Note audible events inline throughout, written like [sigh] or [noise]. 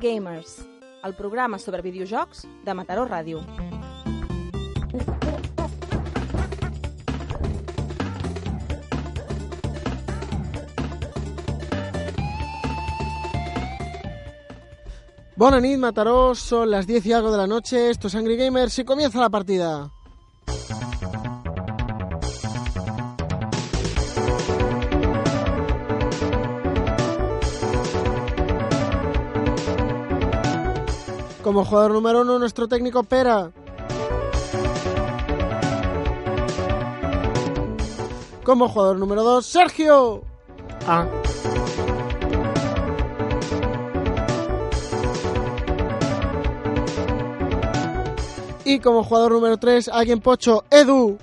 Gamers, el programa sobre videojocs de Mataró Ràdio. Bona nit, Mataró, son las 10 y algo de la noche, esto es Angry Gamers y comienza la partida. Como jugador número uno, nuestro técnico Pera. Como jugador número dos, Sergio. Ah, Y como jugador número 3, alguien pocho, Edu.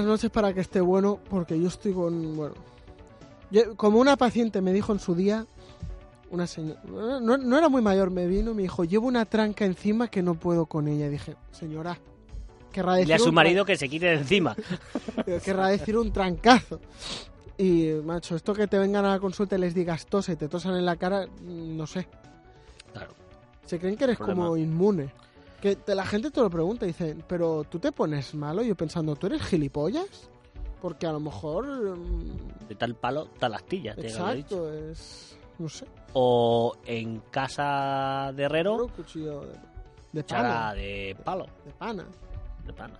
Buenas noches para que esté bueno, porque yo estoy con. Bueno. yo- como una paciente me dijo en su día, una señora. No, no era muy mayor, me vino y me dijo: Llevo una tranca encima que no puedo con ella. Y dije: Señora, querrá decir. a su marido que se quite de encima. [laughs] querrá decir un trancazo. Y, macho, esto que te vengan a la consulta y les digas tose y te tosan en la cara, no sé. Claro. Se creen que eres Problema. como inmune. Que te- la gente te lo pregunta y dicen, pero tú te pones malo. Yo pensando, ¿tú eres gilipollas? Porque a lo mejor. mm, De tal palo, tal astilla. te lo he dicho. exacto, es. No sé. O en casa de herrero, Un cuchillo de, de chara pana. de palo, De pana. de pana.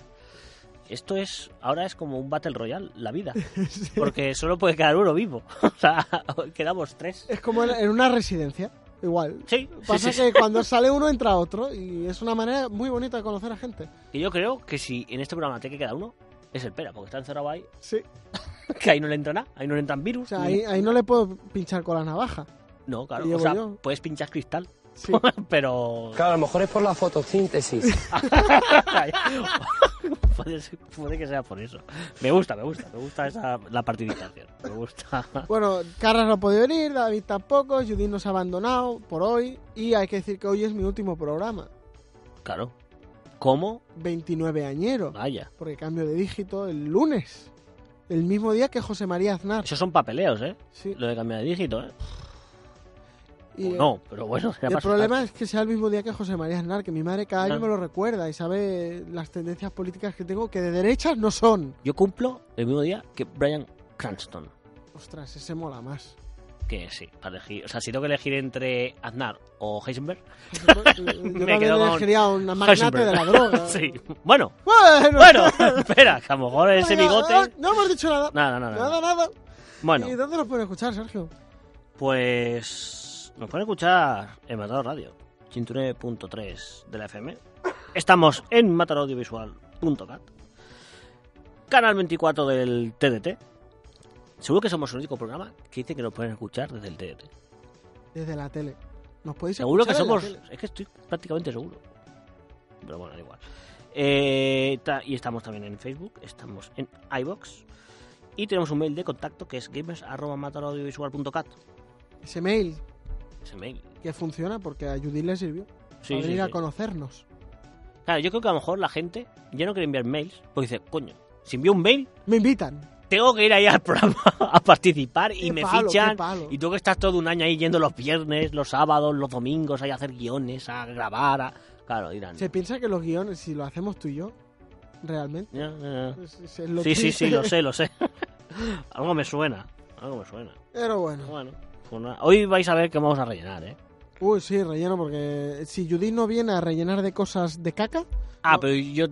Esto es, ahora es como un Battle Royale, la vida. [laughs] Porque solo puede quedar uno vivo. [laughs] O sea, [laughs] quedamos tres. Es como en, en una residencia. Igual. Sí, Pasa sí, que cuando sale uno entra otro y es una manera muy bonita de conocer a gente. Y yo creo que si en este programa tiene que quedar uno, es el Pera, porque está encerrado ahí, Sí. [laughs] que ahí no le entra nada, ahí no le entran virus. O sea, ahí, ahí no le puedo pinchar con la navaja. No, claro, o sea, yo. puedes pinchar cristal, Sí. [laughs] pero... Claro, a lo mejor es por la fotosíntesis. [laughs] puede, ser- puede que sea por eso. Me gusta, me gusta, me gusta esa, la participación. Me gusta. Bueno, Carras no ha podido venir, David tampoco, Judith nos ha abandonado por hoy. Y hay que decir que hoy es mi último programa. Claro. ¿Cómo? 29 añero. Vaya. Porque cambio de dígito el lunes. El mismo día que José María Aznar. Esos son papeleos, ¿eh? Sí. Lo de cambiar de dígito, ¿eh? Y, no, pero bueno. el problema es que sea el mismo día que José María Aznar, que mi madre cada año me lo recuerda y sabe las tendencias políticas que tengo, que de derechas no son. Yo cumplo el mismo día que Brian Cranston. Ostras, ese mola más. Que sí, para elegir. O sea, si tengo que elegir entre Aznar o Heisenberg. Yo [laughs] Me quedo con elegiría un magnate Heisenberg. de la droga. [laughs] sí. Bueno, Bueno, bueno, [laughs] espera, que a lo mejor ese bigote. ah, No hemos dicho nada. Nada, nada, Nada, nada. Bueno, ¿Y dónde nos pueden escuchar, Sergio? pues. Nos pueden escuchar en Matador Radio, 109.3 de la FM. Estamos en mataraudiovisual.cat, canal 24 del TDT. Seguro que somos el único programa que dice que nos pueden escuchar desde el TDT. Desde la tele. ¿Nos podéis Seguro que somos. Es que estoy prácticamente seguro. Pero bueno, da igual. Eh, y estamos también en Facebook, estamos en iBox. Y tenemos un mail de contacto que es gamers.mataraudiovisual.cat. Ese mail Ese mail. que funciona porque a Judith le sirvió. Sí, para sí, venir a sí. conocernos. Claro, yo creo que a lo mejor la gente ya no quiere enviar mails. Porque dice, coño, si envío un mail, Me invitan. tengo que ir ahí al programa [laughs] a participar y Qué me palo, fichan. Y tengo que estar todo un año ahí yendo los viernes, los sábados, los domingos, ahí a hacer guiones, a grabar. A... Claro, dirán. Se piensa que los guiones, si lo hacemos tú y yo, realmente. Es- es- Sí, sí, sí, lo [laughs] sé, lo sé. [laughs] algo me suena, algo me suena. Pero bueno. Bueno, hoy vais a ver que vamos a rellenar, ¿eh? Uy, sí, relleno porque si Judith no viene a rellenar de cosas de caca, Ah, No. pero yo,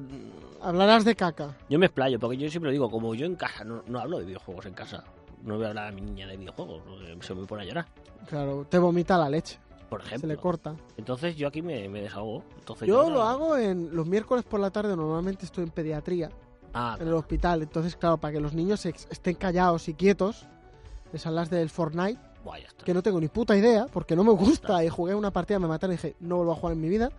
hablarás de caca. yo me explayo, porque yo siempre lo digo, como yo en casa no, no hablo de videojuegos en casa. No voy a hablar a mi niña de videojuegos, se me pone a llorar, Claro, te vomita la leche. por Se ejemplo. le corta. Entonces yo aquí me, me desahogo. Entonces Yo lo hago en los miércoles por la tarde, normalmente estoy en pediatría, Ah, en el hospital. Entonces, claro, para que los niños estén callados y quietos, les hablas del Fortnite, buah, ya está. que no tengo ni puta idea, porque no me gusta. Y jugué una partida, me mataron y dije, no vuelvo a jugar en mi vida.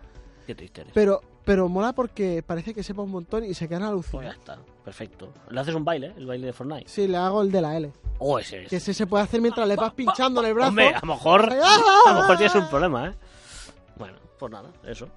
Qué triste eres. Pero, pero mola porque parece que sepa un montón y se quedan Pues ya alucinados. está, perfecto. Le haces un baile, ¿eh? el baile de Fortnite. Sí, le hago el de la L. Oh, ese es. Que ese se puede hacer mientras le vas pinchando en el brazo. Hombre, a lo mejor, ¡Ah! a lo mejor tienes un problema, ¿eh? Bueno, pues nada, eso.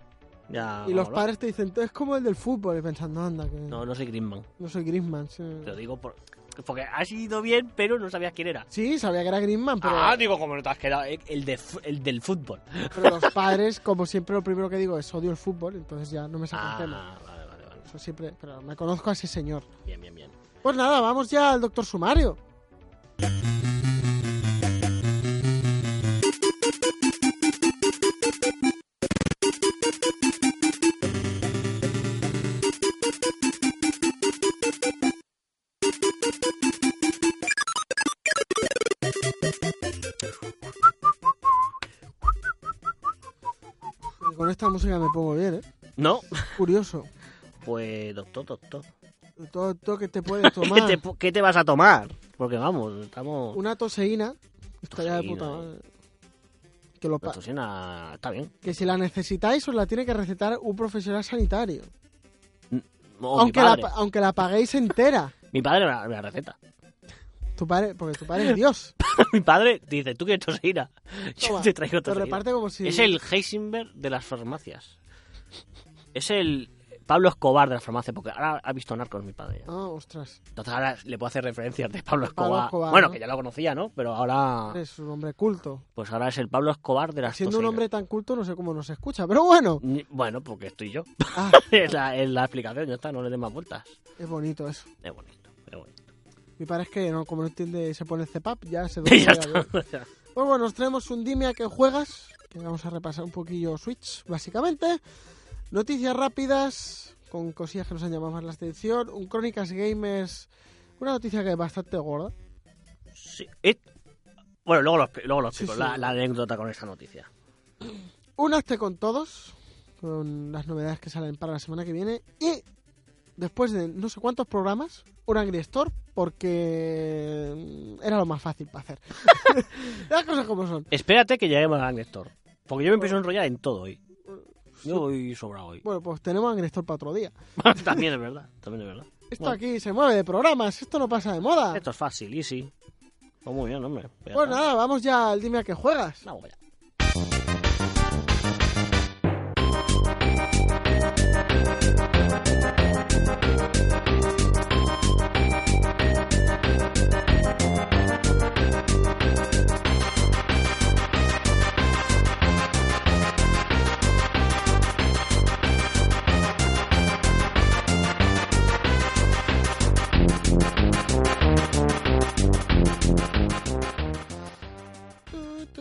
Ya, Y los vámonos. padres te dicen, "Tú es como el del fútbol. Y pensando, anda, que No, no soy Griezmann. no soy Griezmann. Sí. Te lo digo por... porque has ido bien, pero no sabías quién era. Sí, sabía que era Griezmann, pero, Ah, digo, como no te has quedado. eh, El, de, el del fútbol. pero los [laughs] padres, como siempre, lo primero que digo es odio el fútbol, entonces ya no me sacan Ah, tema. vale, vale, vale. Eso siempre, pero me conozco a ese señor. Bien, bien, bien. Pues nada, vamos ya al doctor Sumario. Música me pongo bien, ¿eh? No, Curioso. pues doctor, doctor. Todo, todo que te puedes [laughs] ¿Qué tomar. te, qué te vas a tomar? Porque vamos, estamos... Una toseína. Estaría de puta Toseína, madre. Que, lo La está bien. que si la necesitáis os la tiene que recetar un profesional sanitario. O aunque, la, padre. pa- aunque la paguéis entera. Mi padre me la, me la receta. Tu padre, porque tu padre es Dios. [laughs] mi padre dice, ¿tú quieres tosina? [laughs] Yo Toma, te traigo reparte como si... Es el Heisenberg de las farmacias. Es el Pablo Escobar de las farmacias, porque ahora ha visto Narcos mi padre. Ah, ostras. Entonces ahora le puedo hacer referencias de Pablo Escobar. Pablo Escobar, bueno, ¿no? que ya lo conocía, ¿no? Pero ahora, Es un hombre culto. pues ahora es el Pablo Escobar de las Siendo un hombre tan culto no sé cómo nos escucha. Pero bueno. Bueno, porque estoy yo. Ah, [laughs] es, la, es la explicación, ya está, no le den más vueltas. es bonito eso. Es bonito, es bonito. Mi padre es que no, como no entiende se pone CEPAP, ya se [laughs] ya duerme. ya. Pues bueno, nos traemos un dime a que juegas, que vamos a repasar un poquillo Switch, básicamente. Noticias rápidas, con cosillas que nos han llamado más la atención. Un Crónicas Gamers, una noticia que es bastante gorda. Sí, Bueno, luego lo, luego lo explico, sí. La, la anécdota con esa noticia. Un con todos, con las novedades que salen para la semana que viene. Y después de no sé cuántos programas, un Angry Store, porque mm, era lo más fácil para hacer. [laughs] las cosas como son. Espérate que lleguemos a Néstor. Porque yo me empiezo a enrollar en todo hoy. Yo voy sobrado hoy. Bueno, pues tenemos Angry Store para otro día. [laughs] también es verdad, también es verdad. Esto Bueno. aquí se mueve de programas, esto no pasa de moda. Esto es fácil, easy. Pues muy bien, hombre. Ya Pues nada, vamos ya al dime a qué juegas. Vamos allá.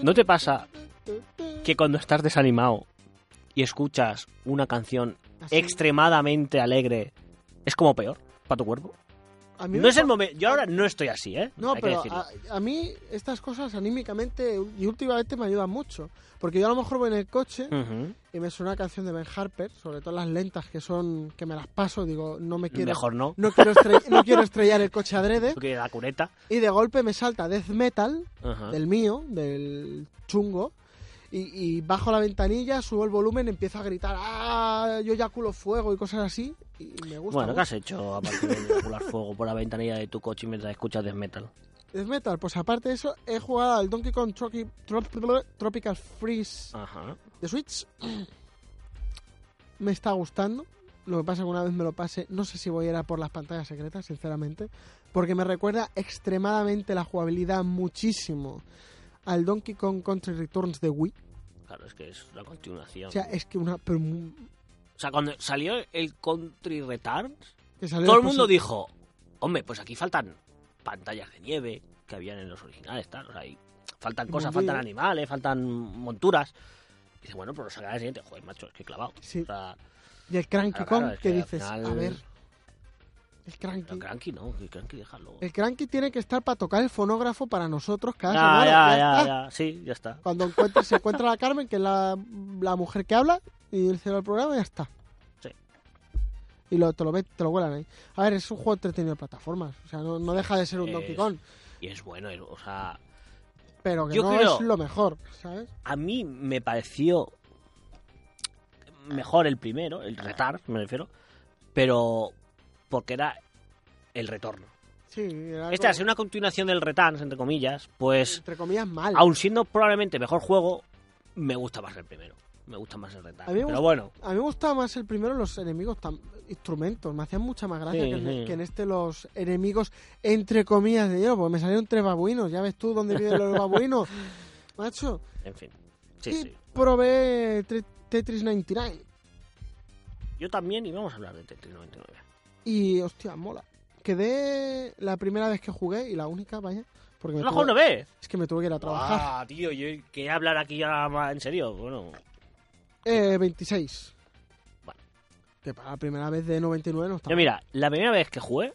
¿No te pasa que cuando estás desanimado y escuchas una canción Así. extremadamente alegre, es como peor para tu cuerpo? A mí No es el momento. Yo ahora no estoy así, ¿eh? No, Hay pero a, a mí estas cosas anímicamente y últimamente me ayudan mucho. Porque yo a lo mejor voy en el coche y me suena una canción de Ben Harper, sobre todo las lentas que son que me las paso, digo, no me quiero Mejor no. no quiero no quiero estrellar el coche adrede [laughs] la cuneta. y de golpe me salta death metal del mío, del chungo. Y, y bajo la ventanilla, subo el volumen, empiezo a gritar, ¡ah! Yo ya culo fuego y cosas así. Y me gusta. Bueno, ¿qué has hecho aparte de eyacular fuego por la ventanilla de tu coche mientras escuchas death metal? Death Metal, pues aparte de eso, he jugado al Donkey Kong Tropi- Trop- Tropical Freeze Ajá. de Switch. [clears throat] Me está gustando. Lo que pasa es que una vez me lo pase, no sé si voy a ir a por las pantallas secretas, sinceramente. Porque me recuerda extremadamente la jugabilidad muchísimo al Donkey Kong Country Returns de Wii. Claro, es que es la continuación. O sea, es que una... pero O sea, cuando salió el Country Returns, todo el mundo dijo, hombre, pues aquí faltan pantallas de nieve que habían en los originales, tal, o sea, ahí faltan Y cosas, faltan animales, faltan monturas. Y dice, bueno, pues lo sacará el siguiente. Joder, macho, es que clavado. Sí. O sea, Y el Cranky Claro, Kong, claro, es que dices, final- a ver... El Cranky... el cranky no, el cranky déjalo. El Cranky tiene que estar para tocar el fonógrafo para nosotros cada Ya, semana. ya, Ya ya, ya, sí, ya está. Cuando se encuentra la Carmen, que es la, la mujer que habla, y el cierra el programa y ya está. Sí. Y lo, te lo te lo vuelan ahí. A ver, es un juego entretenido de plataformas. O sea, no, no deja de ser un Es- Donkey Kong. Y es bueno, es- o sea, Pero que yo no creo- es lo mejor, ¿sabes? a mí me pareció mejor el primero, el retard, me refiero, pero porque era el retorno. Sí, era Este, como- ser una continuación del Returns, entre comillas, pues, entre comillas, mal. aun siendo probablemente mejor juego, me gusta más el primero. me gusta más el me Pero gusta- bueno, A mí me gustaba más el primero los enemigos tan instrumentos. Me hacían mucha más gracia Sí, que, en, sí. que en este los enemigos entre comillas de hielo, porque me salieron tres babuinos. Ya ves tú dónde viven los babuinos, [laughs] macho. en fin. Sí, y sí. probé Tetris 99 Yo también, y vamos a hablar de Tetris 99. Y hostia, mola. Quedé la primera vez que jugué y la única, vaya, porque me ¿No lo tuve- una vez? es que me tuve que ir a trabajar. Ah, tío, yo quería hablar aquí ya en serio. Bueno, Eh, 26. Bueno. Que para la primera vez de 99 no está yo mira, la primera vez que jugué,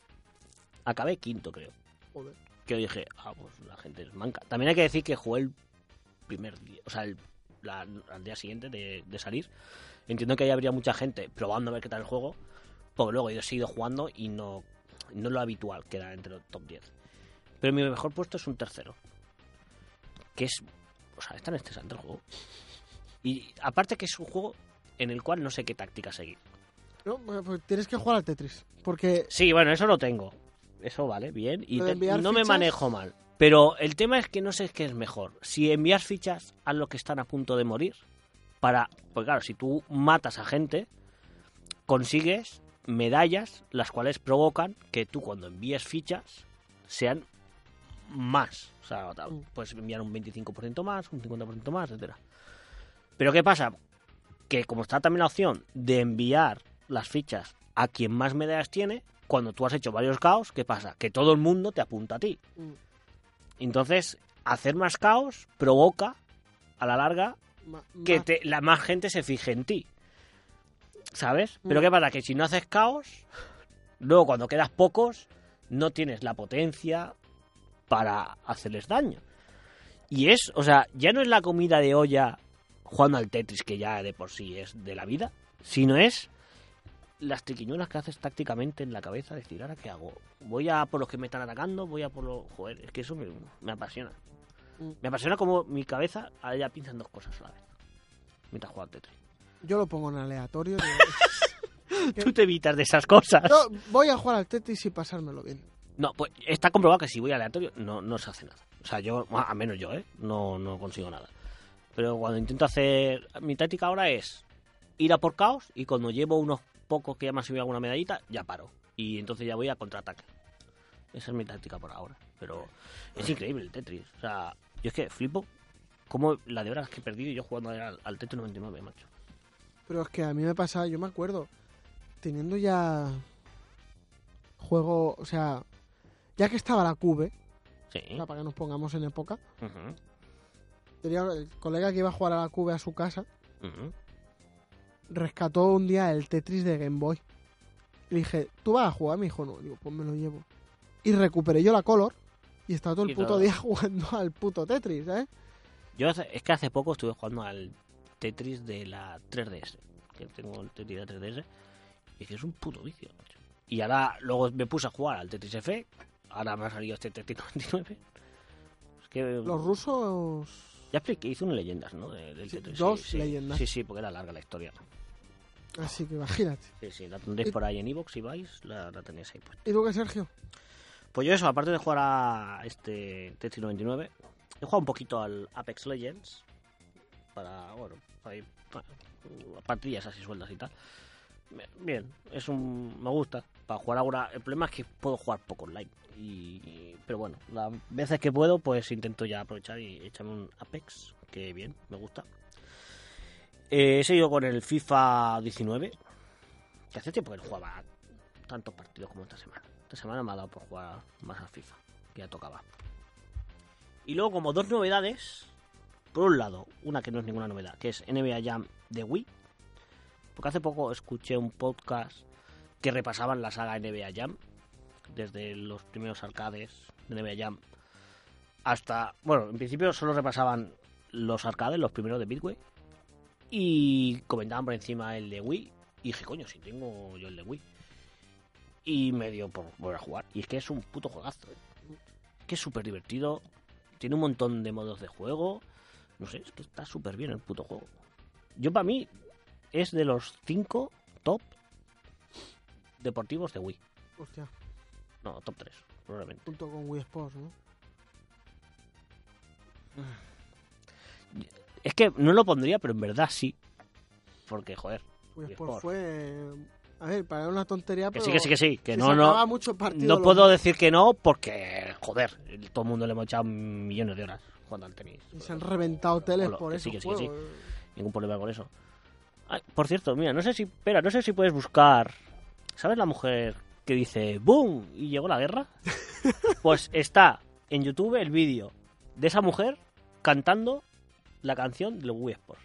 acabé quinto, creo. Joder. Que dije, ah, pues la gente es manca. También hay que decir que jugué el primer día, o sea, el, la- al día siguiente de, de salir. Entiendo que ahí habría mucha gente probando a ver qué tal el juego, porque luego yo he seguido jugando y no, no lo habitual que era entre los top 10. Pero mi mejor puesto es un tercero. Que es, o sea, es tan estresante el juego. Y aparte que es un juego en el cual no sé qué táctica seguir. No, pues- tienes que jugar al Tetris. Porque Sí, bueno, eso lo tengo. Eso vale, bien. Y, te- enviar no me manejo mal. Pero el tema es que no sé qué es mejor. Si envías fichas a los que están a punto de morir, para. Pues claro, si tú matas a gente, consigues medallas, las cuales provocan que tú cuando envíes fichas sean más. O sea, Mm. puedes enviar un 25% más, un 50% más, etcétera. Pero ¿qué pasa? Que como está también la opción de enviar las fichas a quien más medallas tiene, cuando tú has hecho varios caos, ¿qué pasa? Que todo el mundo te apunta a ti. Mm. Entonces, hacer más caos provoca, a la larga, que te- la más gente se fije en ti. ¿Sabes? Pero Mm. ¿qué pasa? Que si no haces caos, luego cuando quedas pocos, no tienes la potencia para hacerles daño. Y es, o sea, ya no es la comida de olla jugando al Tetris, que ya de por sí es de la vida, sino es las triquiñuelas que haces tácticamente en la cabeza, decir, ¿ahora qué hago? ¿Voy a por los que me están atacando? ¿Voy a por los...? Joder, es que eso me, me apasiona. Mm. Me apasiona como mi cabeza ahora ya piensa en dos cosas a la vez. Mientras juega al Tetris. Yo lo pongo en aleatorio. [laughs] ¿Qué? Tú te evitas de esas cosas. yo voy a jugar al Tetris y pasármelo bien. No, pues está comprobado que si voy aleatorio no, no se hace nada. O sea, yo, a menos yo, ¿eh? No, no consigo nada. Pero cuando intento hacer... Mi táctica ahora es ir a por caos y cuando llevo unos pocos que ya me han subido alguna medallita, ya paro. Y entonces ya voy a contraataque. Esa es mi táctica por ahora. Pero es increíble el Tetris. O sea, yo es que flipo como la de horas que he perdido yo jugando al, al Tetris 99, macho. Pero es que a mí me pasa, yo me acuerdo, teniendo ya juego, o sea, ya que estaba la Cube, Sí. o sea, para que nos pongamos en época, tenía el colega que iba a jugar a la Cube a su casa, rescató un día el Tetris de Game Boy. Le dije, ¿tú vas a jugar? Me dijo, no. Digo, pues me lo llevo. Y recuperé yo la Color y estaba todo el Y puto todo. día [laughs] jugando al puto Tetris, ¿eh? Yo es que hace poco estuve jugando al Tetris de la 3DS. Que tengo el Tetris de la 3DS. Y es que es un puto vicio. macho. Y ahora luego me puse a jugar al Tetris F. Ahora me ha salido este Tetris 99. Es que Los rusos... ya expliqué, hice una leyendas, ¿no? De- del Sí, Tetris. dos sí, sí. leyendas. Sí, sí, porque era larga la historia. Así que imagínate. Sí, sí, la tendréis por ahí en Evox si vais, la, la tenéis ahí puesta. ¿Y tú qué, Sergio? Pues yo eso, aparte de jugar a este Tetris 99, he jugado un poquito al Apex Legends para, bueno, para pa- partidas así sueltas y tal. Bien, es un me gusta para jugar ahora. El problema es que puedo jugar poco online y pero bueno, las veces que puedo pues intento ya aprovechar y echarme un Apex, que bien, me gusta. Eh, he seguido con el FIFA 19, que hace tiempo que no jugaba tantos partidos como esta semana. Esta semana me ha dado por jugar más al FIFA, que ya tocaba. Y luego como dos novedades, por un lado, una que no es ninguna novedad, que es NBA Jam de Wii. Porque hace poco escuché un podcast que repasaban la saga NBA Jam, desde los primeros arcades de NBA Jam hasta, bueno, en principio solo repasaban los arcades, los primeros de Midway, y comentaban por encima el de Wii, y dije, coño, si tengo yo el de Wii. Y me dio por volver a jugar. Y es que es un puto juegazo. ¿eh? Que es súper divertido. Tiene un montón de modos de juego. No sé, es que está súper bien el puto juego. Yo para mí es de los 5 top deportivos de Wii. Hostia, No, top 3, probablemente. junto con Wii Sports, ¿no? Es que no lo pondría, pero en verdad sí. porque, joder. Wii pues Sport. fue. A ver, para una tontería, Que pero. sí, que sí, que sí. Que se no, no. mucho partido No puedo decir que no porque, joder, todo el mundo le hemos echado millones de horas jugando al tenis. y Se han reventado teles por eso. sí, que sí, que sí. juegos. Ningún problema con eso. Ay, por cierto, mira, no sé si. Espera, no sé si puedes buscar. ¿Sabes la mujer que dice ¡Boom! y llegó la guerra? [laughs] Pues está en YouTube el vídeo de esa mujer cantando la canción de Wii Sports.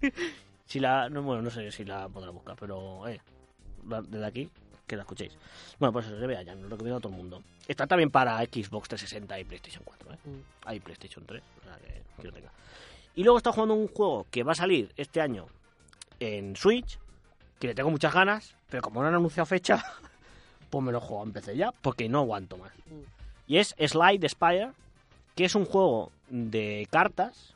[laughs] si la. No, bueno, no sé si la podrá buscar, pero. Eh, desde aquí, que la escuchéis. Bueno, pues se vea ya, lo recomiendo a todo el mundo. Está también para Xbox 360 y PlayStation 4, ¿eh? Mm. Hay PlayStation 3, o sea que, que lo tenga. Y luego está jugando un juego que va a salir este año en Switch, que le tengo muchas ganas, pero como no han anunciado fecha, [laughs] pues me lo juego en PC ya, porque no aguanto más. Mm. Y es Slide Spire, que es un juego de cartas,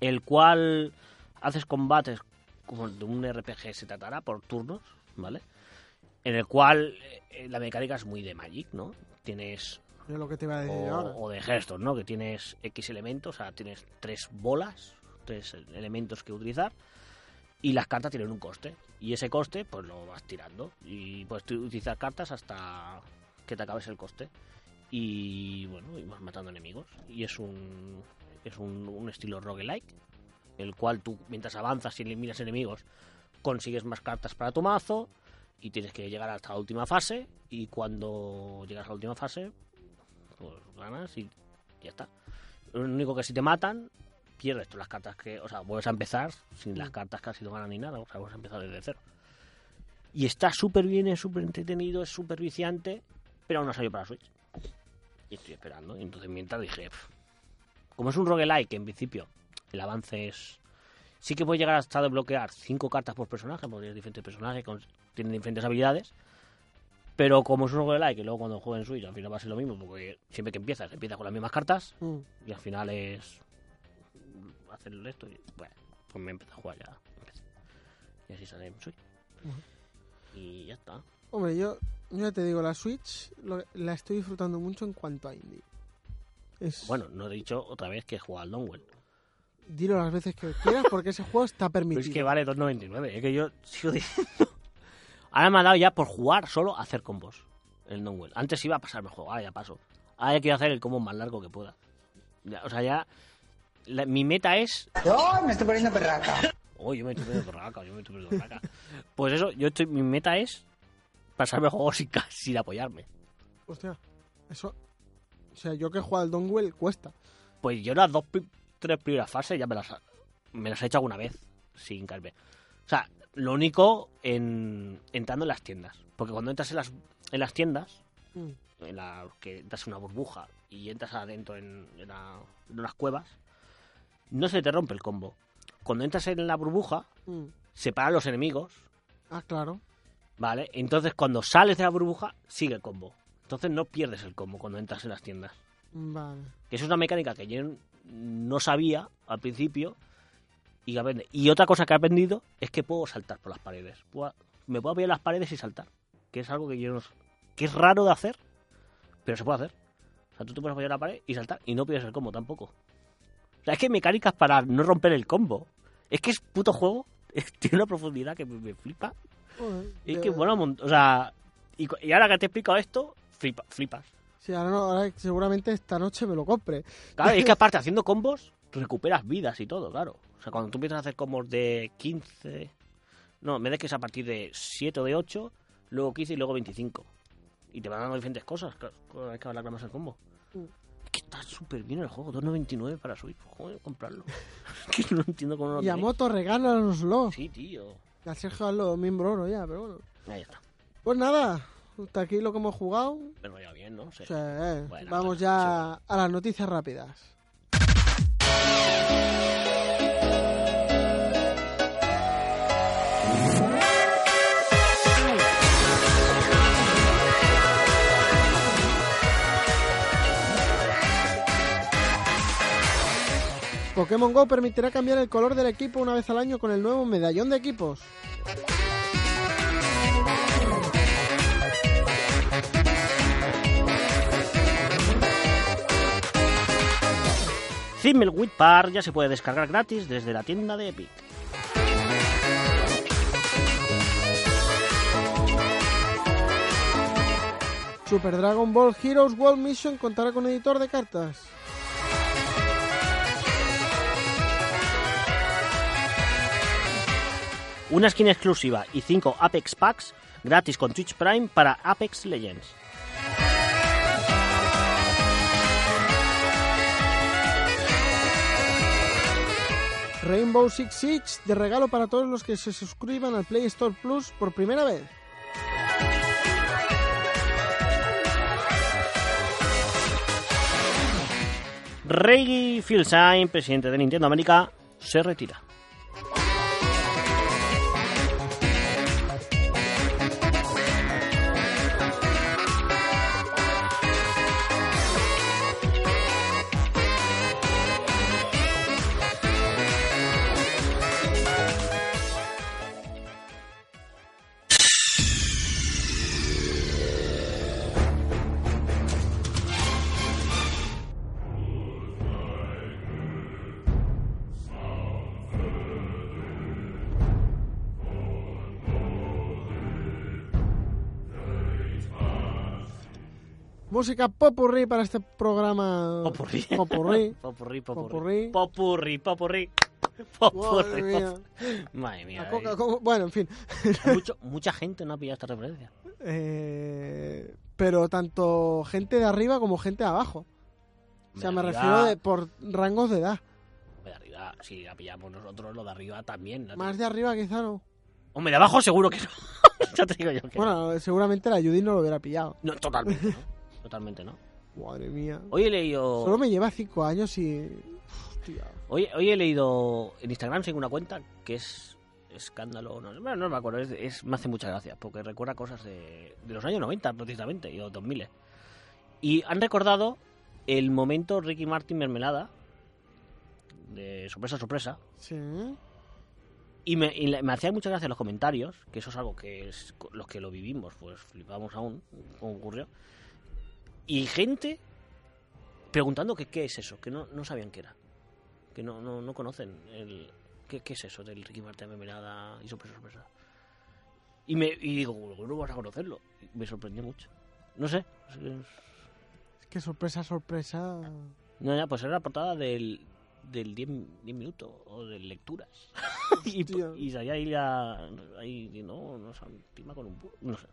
el cual haces combates como de un RPG se tratará por turnos, ¿vale? En el cual eh, la mecánica es muy de Magic, ¿no? Tienes Es lo que te iba a decir o, ahora. o de Hearthstone, ¿no? Que tienes X elementos, o sea, tienes tres bolas, tres elementos que utilizar, y las cartas tienen un coste. Y ese coste, pues lo vas tirando. Y puedes utilizar cartas hasta que te acabes el coste. Y bueno, y vas matando enemigos. Y es un, es un, un estilo roguelike, el cual tú, mientras avanzas y eliminas enemigos, consigues más cartas para tu mazo. Y tienes que llegar hasta la última fase. Y cuando llegas a la última fase, pues ganas y ya está. Lo único que si te matan, pierdes todas las cartas que. O sea, vuelves a empezar sin las cartas que has ido ganando ni nada. O sea, vuelves a empezar desde cero. Y está súper bien, es súper entretenido, es súper viciante, pero aún no ha salido para Switch. Y estoy esperando. Y entonces mientras dije, "Pff". como es un roguelike, en principio el avance es. Sí que puede llegar hasta desbloquear cinco cartas por personaje, porque tienes diferentes personajes, con- tienen diferentes habilidades. Pero como es un roguelike, que luego cuando juegues en Switch al final va a ser lo mismo, porque siempre que empiezas, empiezas con las mismas cartas Mm. y al final es hacer esto y bueno, pues me empecé a jugar ya. Y así sale en Switch. Y ya está. Hombre, yo, yo ya te digo, la Switch lo- la estoy disfrutando mucho en cuanto a indie. Es, Bueno, no he dicho otra vez que he jugado al Donwell. Dilo las veces que quieras porque ese juego está Pero permitido. es que vale 2.99. Es que yo sigo diciendo. Ahora me ha dado ya por jugar solo a hacer combos. El Donwell. Antes iba a pasarme el juego, ahora ya paso. Ahora quiero hacer el combo más largo que pueda. Ya, o sea, ya. la- mi meta es Yo me estoy poniendo perraca. Oh, yo me estoy poniendo berraca, yo me estoy poniendo berraca. Pues eso, yo estoy, mi meta es pasarme el juego sin, sin apoyarme. Hostia, eso... O sea, yo que he jugado al Donwell cuesta. Pues yo las dos, tres primeras fases ya me las, me las he hecho alguna vez sin caerme. O sea, lo único en entrando en las tiendas. Porque cuando entras en las, en las tiendas, Mm. en la que entras en una burbuja y entras adentro en, en la- en unas cuevas, no se te rompe el combo. Cuando entras en la burbuja, Mm. separan los enemigos Ah, claro. ¿Vale? Entonces cuando sales de la burbuja, sigue el combo. Entonces no pierdes el combo cuando entras en las tiendas. Vale. Que eso es una mecánica que yo no sabía al principio y aprende. Y otra cosa que he aprendido es que puedo saltar por las paredes. Puedo- me puedo apoyar las paredes y saltar. Que es algo que yo no... que es raro de hacer, pero se puede hacer. O sea, tú te puedes apoyar la pared y saltar y no pierdes el combo tampoco. O sea, es que hay mecánicas para no romper el combo. Es que es puto juego. [laughs] Tiene una profundidad que me, me flipa. Es que, bueno, o sea, y ahora que te he explicado esto, flipa- flipas. Sí, ahora, no, ahora seguramente esta noche me lo compre. Claro, es que [laughs] aparte haciendo combos, recuperas vidas y todo, claro. O sea, cuando tú empiezas a hacer combos de 15, no, en vez de que es a partir de 7 o de 8, luego 15 y luego 25. Y te van dando diferentes cosas ca- cada vez que alargas más el combo. Mm. Es que está súper bien el juego, 2.99 para Switch. Joder, comprarlo. [laughs] es que no entiendo cómo no lo Y a moto, regálanoslo. Sí, tío. Al Sergio miembro oro ya, pero bueno. Ahí está. Pues nada, aquí lo que hemos jugado. Pero ya bien, ¿no? Sí. Sí, eh, Bueno, vamos bueno, ya a las noticias rápidas. Pokémon Go permitirá cambiar el color del equipo una vez al año con el nuevo medallón de equipos. Thimbleweed Park ya se puede descargar gratis desde la tienda de Epic. Super Dragon Ball Heroes World Mission contará con editor de cartas. Una skin exclusiva y 5 Apex Packs gratis con Twitch Prime para Apex Legends. Rainbow Six Siege de regalo para todos los que se suscriban al Play Store Plus por primera vez. Reggie Fils-Aime, presidente de Nintendo América, se retira. Música popurrí para este programa. Popurrí. Popurrí. [laughs] Popurrí, Popurrí. popurrí. Popurrí, popurrí. [laughs] Madre mía. Madre coca, Bueno, en fin. Mucho- mucha gente no ha pillado esta referencia. Eh, pero tanto gente de arriba como gente de abajo. O sea, me refiero de, por rangos de edad. De arriba, si la pillamos nosotros, lo de arriba también. Más de arriba quizá no. Hombre, de abajo seguro que no. [laughs] ya te digo yo que no. Bueno, seguramente la Judy no lo hubiera pillado. No, totalmente, ¿no? Totalmente, ¿no? Madre mía. Hoy he leído... Solo me lleva cinco años y... Hostia. Hoy, hoy he leído en Instagram, sigo una cuenta que es escándalo, no, bueno, no me acuerdo, es, es- me hace mucha gracia, porque recuerda cosas de, de los años 90 precisamente, y los 2000. Y han recordado el momento Ricky Martin Mermelada, de sorpresa, sorpresa, Sí. y me, y me hacía mucha gracia los comentarios, que eso es algo que es, los que lo vivimos, pues flipamos aún, cómo ocurrió. Y gente preguntando que qué es eso, que no, no sabían qué era. Que no, no, no conocen el, ¿qué, qué es eso del Ricky Martin Mermelada y sorpresa, sorpresa. Y, me, y digo, "¿Cómo no vas a conocerlo? Y me sorprendió mucho. No sé. es que sorpresa, sorpresa. No, ya, pues era la portada del, del 10, 10 minutos o de lecturas. [laughs] y, y salía ahí, la, ahí no, no sé, encima con un no sé.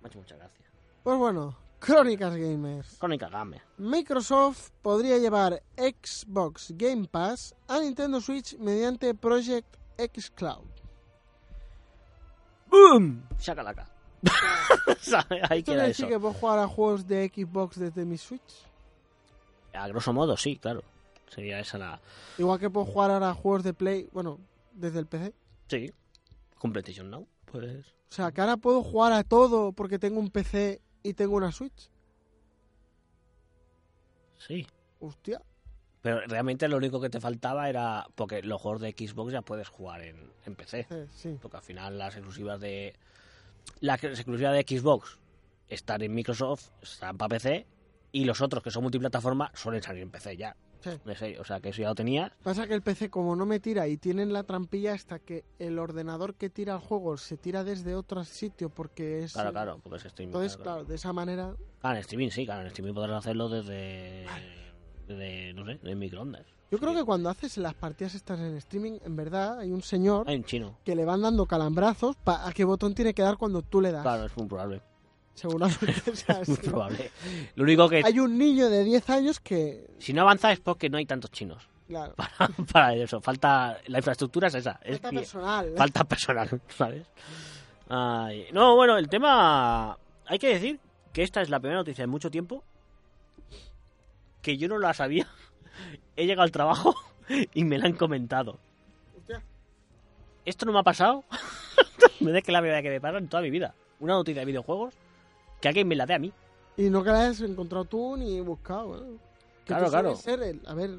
Me ha hecho mucha gracia. Pues bueno, Crónicas Gamers. Crónica Game. Microsoft podría llevar Xbox Game Pass a Nintendo Switch mediante Project X Cloud. ¡Boom! [laughs] ¿Sabes? Ahí ¿Esto queda quiere eso. decir que puedo jugar a juegos de Xbox desde mi Switch? A grosso modo, sí, claro. Sería esa la... Igual que puedo jugar ahora a juegos de Play, bueno, desde el PC. Sí. Con PlayStation Now, pues... O sea, que ahora puedo jugar a todo porque tengo un PC y tengo una Switch. Sí. Hostia. Pero realmente lo único que te faltaba era... Porque los juegos de Xbox ya puedes jugar en, en PC. Sí, sí. Porque al final las exclusivas de. Las exclusivas de Xbox están en Microsoft, están para PC. Y los otros que son multiplataforma suelen salir en PC ya. Sí. No sé, o sea que eso ya lo tenías. Pasa que el PC como no me tira y tienen la trampilla hasta que el ordenador que tira el juego se tira desde otro sitio porque es... Claro, claro, porque es streaming. Entonces, claro, de esa manera... Ah, en streaming sí, claro, en streaming podrás hacerlo desde. desde no sé, de microondas. Yo creo que cuando haces las partidas estas en streaming, en verdad hay un señor Hay un chino. que le van dando calambrazos pa- a qué botón tiene que dar cuando tú le das. Claro, es muy probable. Seguramente sea [laughs] Muy así. probable. Lo único que. Hay un niño de 10 años que... Si no avanza es porque no hay tantos chinos. Claro, [laughs] Para, para eso. Falta. La infraestructura es esa. Es falta personal. falta personal, [laughs] ¿sabes? Ay, No, bueno, el tema... Hay que decir que esta es la primera noticia en mucho tiempo que yo no la sabía. He llegado al trabajo y me la han comentado. Esto no me ha pasado. me da que la primera que me pasa en toda mi vida. Una noticia de videojuegos que alguien me la dé a mí. Y no que la hayas encontrado tú ni buscado. ¿eh? Claro, claro. ser el- a ver,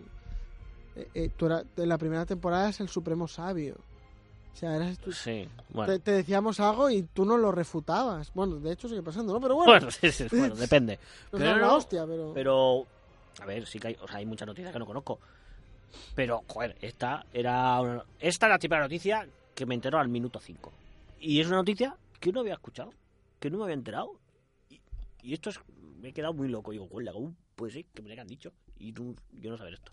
eh, eh, tú era, en la primera temporada es el supremo sabio. O sea, eras tú- Sí, bueno. te, te decíamos algo y tú no lo refutabas. Bueno, de hecho sigue pasando, ¿no? Pero bueno, Bueno, sí, sí, bueno, [laughs] depende. nos pero no, hostia, pero... Pero, a ver, sí que hay, o sea, hay muchas noticias que no conozco. Pero, joder, esta era una, esta es la típica noticia que me enteró al minuto 5. Y es una noticia que no había escuchado, que no me había enterado. Y, y esto es, me he quedado muy loco. Digo, "Huela, ¿cómo puede ser que me lo hayan dicho? Y tú, yo no saber esto.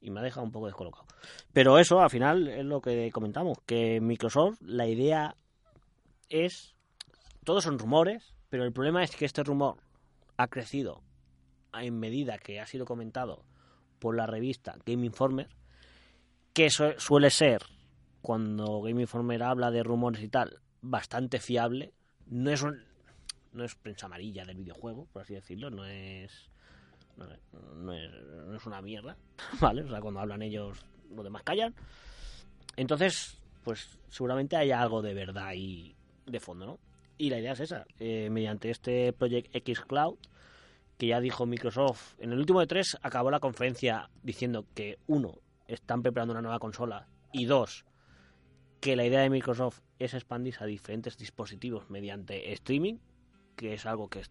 Y me ha dejado un poco descolocado. Pero eso, al final, es lo que comentamos, que Microsoft, la idea es, todos son rumores, pero el problema es que este rumor ha crecido en medida que ha sido comentado por la revista Game Informer, que eso suele ser, cuando Game Informer habla de rumores y tal, bastante fiable. No es un- no es prensa amarilla del videojuego, por así decirlo, no es no es, no es, una mierda, [laughs] ¿vale? O sea, cuando hablan ellos, los demás callan. Entonces, pues seguramente hay algo de verdad ahí de fondo, ¿no? Y la idea es esa, eh, mediante este Project X Cloud, que ya dijo Microsoft, en el último de tres acabó la conferencia diciendo que, uno, están preparando una nueva consola, y dos, que la idea de Microsoft es expandirse a diferentes dispositivos mediante streaming, que es algo que,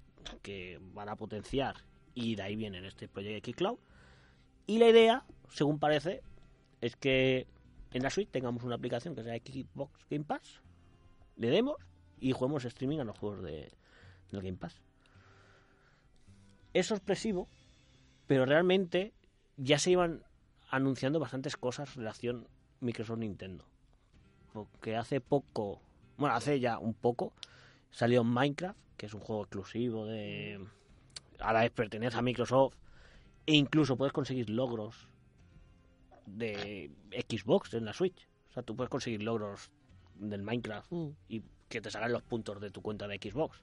que van a potenciar y de ahí viene este Project X Cloud. Y la idea, según parece, es que en la suite tengamos una aplicación que sea Xbox Game Pass, le demos y juguemos streaming a los juegos de, del Game Pass. Es sorpresivo, pero realmente ya se iban anunciando bastantes cosas en relación Microsoft-Nintendo. Porque hace poco, bueno, hace ya un poco, salió Minecraft, que es un juego exclusivo de... Ahora es, pertenece a Microsoft e incluso puedes conseguir logros de Xbox en la Switch. O sea, tú puedes conseguir logros del Minecraft Mm. y que te salgan los puntos de tu cuenta de Xbox.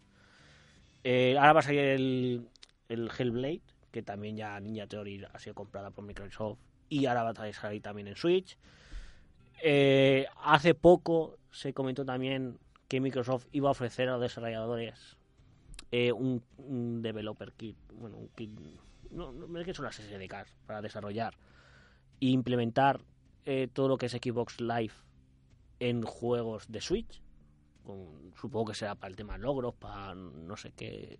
Eh, ahora va a salir el, el Hellblade, que también ya Ninja Theory ha sido comprada por Microsoft y ahora va a salir también en Switch. Eh, hace poco se comentó también que Microsoft iba a ofrecer a los desarrolladores eh, un, un developer kit, bueno, un kit, no, no es que son las SDKs para desarrollar e implementar eh, todo lo que es Xbox Live en juegos de Switch. Con- supongo que será para el tema logros, para no sé qué.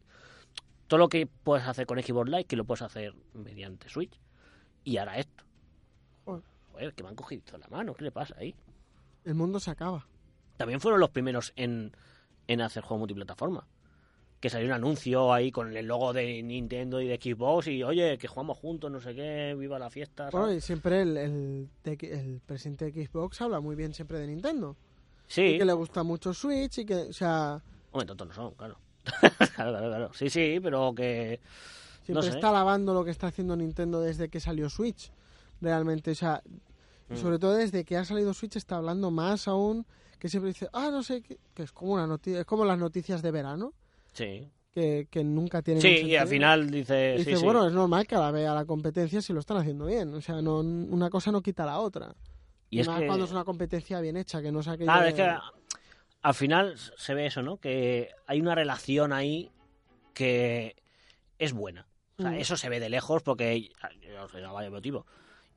Todo lo que puedes hacer con Xbox Live, que lo puedes hacer mediante Switch. Y ahora esto. Joder, que me han cogido la mano, ¿qué le pasa ahí? El mundo se acaba. También fueron los primeros en, en hacer juego multiplataforma. Que salió un anuncio ahí con el logo de Nintendo y de Xbox y oye, que jugamos juntos, no sé qué, viva la fiesta. Bueno, y siempre el, el, el presidente de Xbox habla muy bien siempre de Nintendo. Sí, Y que le gusta mucho Switch y que, o sea, hombre, tontos no son, claro. [laughs] claro, claro, claro. Sí, sí, pero que... siempre sé. está alabando lo que está haciendo Nintendo desde que salió Switch. Realmente, o sea, Mm. sobre todo desde que ha salido Switch está hablando más aún, que siempre dice, ah, no sé, qué", que es como una noticia, es como las noticias de verano, Sí, que, que nunca tienen sí y al final dice... Y sí, dice, sí. bueno, es normal que la vea la competencia si lo están haciendo bien. O sea, no, una cosa no quita la otra. y es que... cuando es una competencia bien hecha, que no es aquello Claro, de- es que al final se ve eso, ¿no? Que hay una relación ahí que es buena. O sea, Mm. eso se ve de lejos porque no vaya motivo.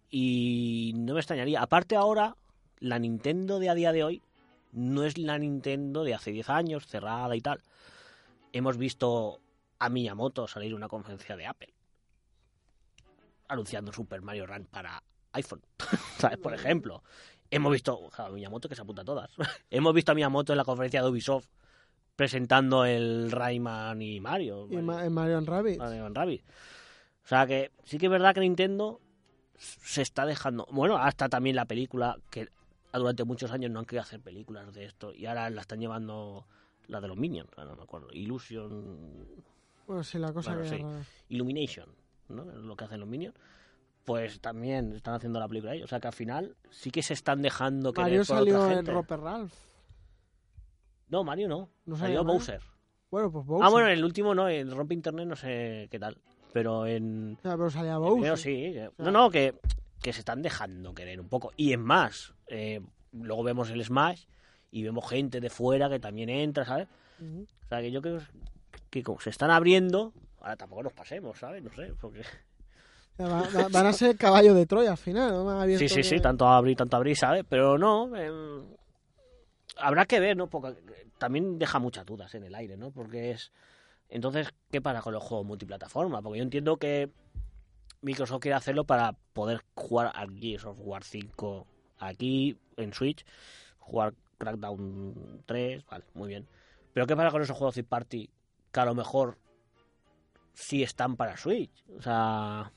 Y no me extrañaría. Aparte ahora, la Nintendo de a día de hoy no es la Nintendo de hace 10 años, cerrada y tal. Hemos visto a Miyamoto salir una conferencia de Apple anunciando Super Mario Run para iPhone, [laughs] ¿sabes? Por ejemplo. Hemos visto a Miyamoto que se apunta a todas. [laughs] Hemos visto a Miyamoto en la conferencia de Ubisoft presentando el Rayman y Mario. Y Mario Rabbit. Mario and Rabbids. O sea que sí que es verdad que Nintendo se está dejando. Bueno, hasta también la película, que durante muchos años no han querido hacer películas de esto y ahora la están llevando la de los Minions, ah, no me acuerdo. Illusion. Bueno, sí, la cosa Bueno, que sí. Illumination, ¿no? Lo que hacen los Minions. Pues también están haciendo la película ahí. O sea que al final sí que se están dejando querer Mario salió otra en gente. Roper Ralph. No, Mario no. ¿No salió? Bowser. Bueno, pues Bowser. Ah, bueno, en el último no, en Rompe Internet no sé qué tal. Pero en, Ya, pero salía en Bowser. sí. que- sea- No, no, que, que se están dejando querer un poco. Y es más, eh, luego vemos el Smash y vemos gente de fuera que también entra, ¿sabes? Ujú. O sea, que yo creo que como se están abriendo, ahora tampoco nos pasemos, ¿sabes? No sé, porque... Van a ser caballo de Troya al final. ¿no? Sí, sí, sí, tanto abrir, tanto abrir, ¿sabes? Pero no, em, habrá que ver, ¿no? Porque también deja muchas dudas en el aire, ¿no? Porque es... Entonces, ¿qué pasa con los juegos multiplataforma? Porque yo entiendo que Microsoft quiere hacerlo para poder jugar al Gears of War 5 aquí, en Switch, jugar Crackdown 3, vale, muy bien. Pero ¿qué pasa con esos juegos third party que a lo mejor sí están para Switch. O sea,